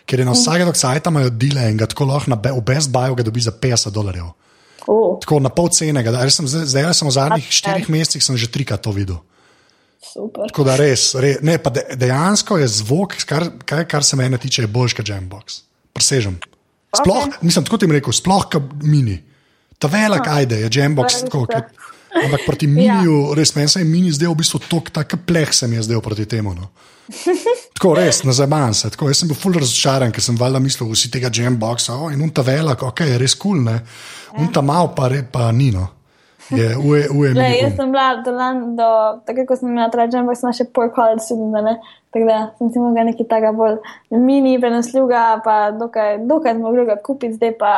ker je na vsake tok cajta imajo dele in ga tako lahko na v Best Buyu ga dobi za 50 dolarjev. Uh, Tako na pol cene, ga, da- jaz sem zdaj, sem v zadnjih štirih mesecih sem že trikrat to videl. super. Tako da res, re, ne, de, dejansko je zvok, kar, kar, kar se mene tiče, je boljši kot Jambox. Presežem. Sploh, okay. mislim, tako ti rekel, sploh kot mini. Ta velik ajde, je Jambox. Tako, ja. kot, ampak proti miniju, res meni se je mini zdel v bistvu tok, tako pleh se mi je zdel proti temu. No. Tako res, na zaban se. Tako, jaz sem bil ful razočaran, ker sem valjda mislil, vsi tega Jamboxa, oh, in unta velik, ok, je res kul, cool, unta mal pa, re, pa ni. No. Je, uje, uje, Le, jaz sem bila do, lan, do tako kot sem imela trajen, ampak sem še poor college student, ne? tako da sem si mogla nekaj takega bolj mini, prenosljivega, pa dokaj, dokaj zmogljivega kupiti, zdaj pa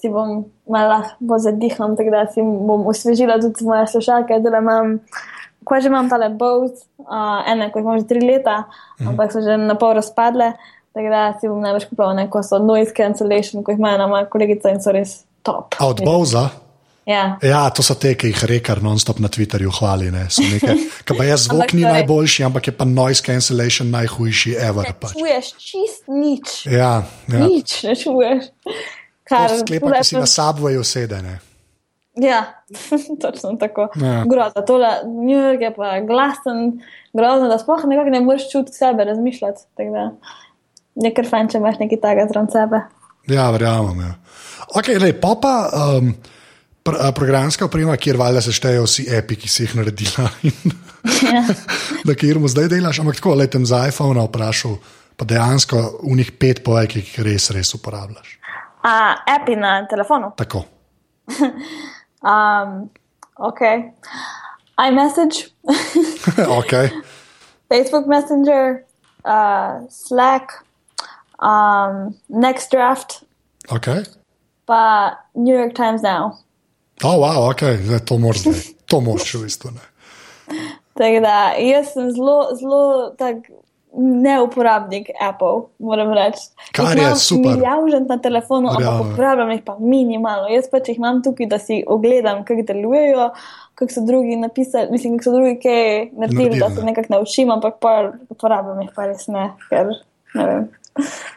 si bom malo bolj zadiham, tako da si bom osvežila tudi moje slušalke, da imam, ko že imam tale Bose, uh, ene, ko jih imam že tri leta, ampak so že na pol razpadle, tako da si bom največ kupila neko so noise cancellation, ko jih imajo na moja kolegica in so res top. A od Bowza? Ja. Ja, to so te, ki jih rekar non-stop na Twitterju hvali. Ne. So Neke, ka pa je zvok ni to je- najboljši, ampak je pa noise cancellation najhujši ever. Pač. Čuješ čist nič. Ja, ja. Nič ne čuješ. Kar Sklepa, ki si na subwayu sedene. Ja, točno tako. Ja. Grozno, tole New York je pa glasen, grozno, da sploh nekako ne moreš čutiti sebe, razmišljati. Da Je kar fajn, če imaš nekaj takega zraven sebe. Ja, verjamem. Ja. Okay, lej, pa pa um, pr, programska oprema, kjer valjda se štejejo vsi api, ki si jih naredila. Ja. Na katerem zdaj delaš, ampak tako letem za iPhone vprašal, pa dejansko v njih pet povej, ki jih res, res uporabljaš. A, api na telefonu. Tako. Um, ok. iMessage, okay. Facebook Messenger, uh, Slack, um, Next Draft, Okay. pa New York Times Now. Oh, wow, okay. zdaj, to moraš. To moraš v bistvu. Ne. Tako da jaz sem zelo, zelo tak neuporabnik Apple, moram reči. Kar je super. Milijon na telefonu, ampak Verjamem. uporabljam jih pa minimalno. Jaz pač jih imam tukaj, da si ogledam, kako delujejo, kako so drugi napisali, mislim, kako so drugi kaj naredili, Naredili, da se ne. nekako naučim, ampak pa uporabljam jih pa res ne, ker ne vem.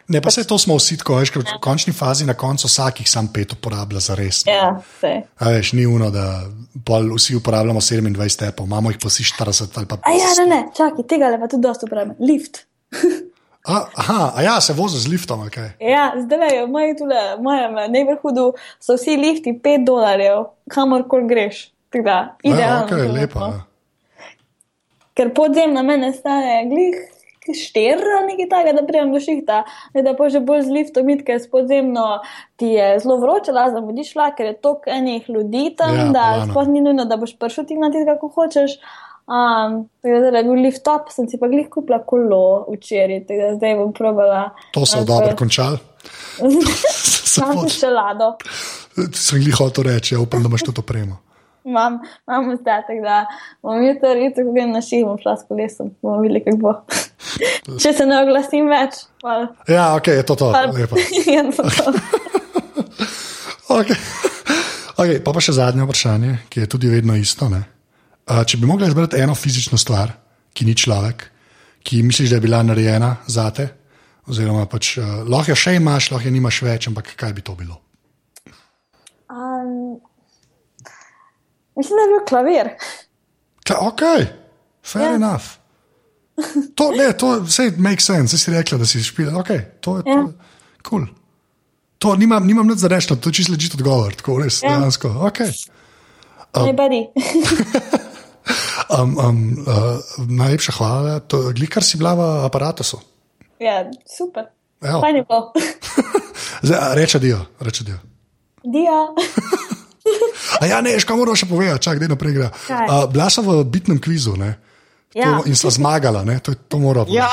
Ne, pa vse to smo vsi tako, veš, ker v končni fazi na koncu vsakih sam pet uporablja za res. Ja, veš, ni uno, da vsi uporabljamo 27 apov, imamo jih pa vsi 40 ali pa A ja, ne, ne, čakaj, tega le pa tudi dosta uporabljam. Lift. A, aha, a ja, se vozi z liftom, kaj. Ja, zdaj je v mojem tule, v mojem neighborhoodu so vsi lifti 5 dolarjev, kamorkoli greš. Tako da, Ja, idealno. okay, trenutno. lepo. Ja. Ker podzem na mene stane glih štir ali nekaj takega, da pridem do šihta, ne da pa že bolj z liftom id, ker s podzemno ti je zelo vroče, lazen bodi šla, ker je toliko enih ljudi tam, Ja, da sploh ni nujno, da boš prišel ti na tega, kako hočeš. Um, tako da, je bil lift top, sem si pa glih kupila kolo včeraj, tako da zdaj bom probala. To so dobro končali. Se Imam pot- še čelado. Sem jih hotel reči, ja, upam, da imaš tudi opremo. Imam, imam ostatek, da bom jutri, jutri, ko grem na ših, bom šla s kolesom, bomo videli, kako bo. Če se ne oglasim več, pa. Ja, ok, je to to. Lepo. ja, to, to. Okay. Okay, pa pa še zadnje vprašanje, ki je tudi vedno isto. ne. Če bi mogla izbrati eno fizično stvar, ki ni človek, ki misliš, da je bila narejena za te, oziroma pač, uh, lahko jo še imaš, lahko jo nimaš več, ampak kaj bi to bilo? Mislim, da je bil klavir. Ka, ok, fair Ja. yeah. enough. To, ne, to vse make sense, zdaj si rekla, da si špila. Okay, to je Ja. yeah. cool. To nimam, nimam nič za reči, to je čisto ležite odgovor, tako res, Ja. dejansko. Okay. Ne badi. Um, um, uh, najlepša hvala, to je kar si bila v aparatu. ja, super. Fajn je bilo. Reče dio, reče dio. Dia. A ja, ne, škoda moramo še povedati, čak, da naprej gre. Kaj? Uh, sem v bitnem kvizu ne? Ja. to, in sem zmagala, ne? to, to moram Ja.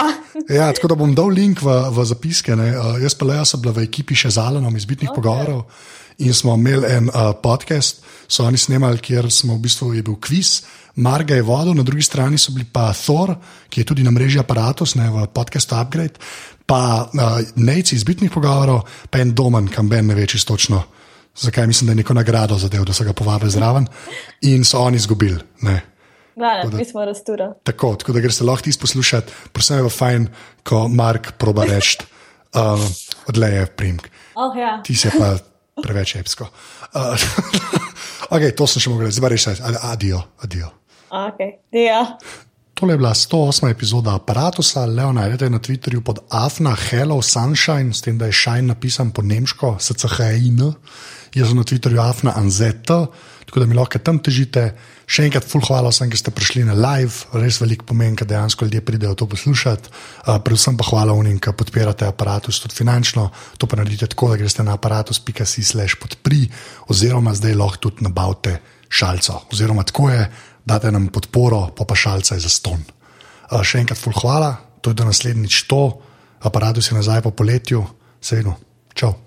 ja, tako da bom dal link v, v zapiske. ne. Uh, jaz pa le sem bila v ekipi še z Alanom iz bitnih okay. pogovorov in smo imeli en uh, podcast, so oni snemali, kjer smo v bistvu je bil kviz. Marga je vodil, na drugi strani so bili pa Thor, ki je tudi na mreži Apparatus, ne v podkastu Upgrade, pa uh, Nejci iz bitnih pogovorov, pa en domen, kam ben ne ve čisto točno. Zakaj mislim, da je neko nagrado zadev, da so ga povabili zraven in so oni izgubili. ne. Glavno, mi smo rastura. Tako, tako da greš lahko tisto poslušati, prosim, je pa fajn, ko Mark proba reči, uh, odleje primk. Oh, ja. Ti si pa preveč epsko. Uh, ok, to sem še mogel reči, zdaj pa reči, adijo, adijo. Ok, dia. Tole je bila 108. epizoda aparata, Leo najdete na Twitterju pod Afna Hello Sunshine, s tem, da je Shine napisan po nemško, SCHIN. Jaz sem na Twitterju Afna Anzet, tako da mi lahko tam težite. Še enkrat, full hvala vsem, ki ste prišli na live, res veliko pomeni, da dejansko ljudje pridejo to poslušati. Uh, predvsem pa hvala unim, ki podpirate aparatus tudi finančno. To pa naredite tako, da greste na aparatus.si slash podpri, oziroma zdaj lahko tudi nabavite šalco. Oziroma tako je, date nam podporo, pa pa šalca je za ston. Uh, še enkrat, full hvala, to je do naslednjič to, aparatus je nazaj po poletju, se vidimo, čau.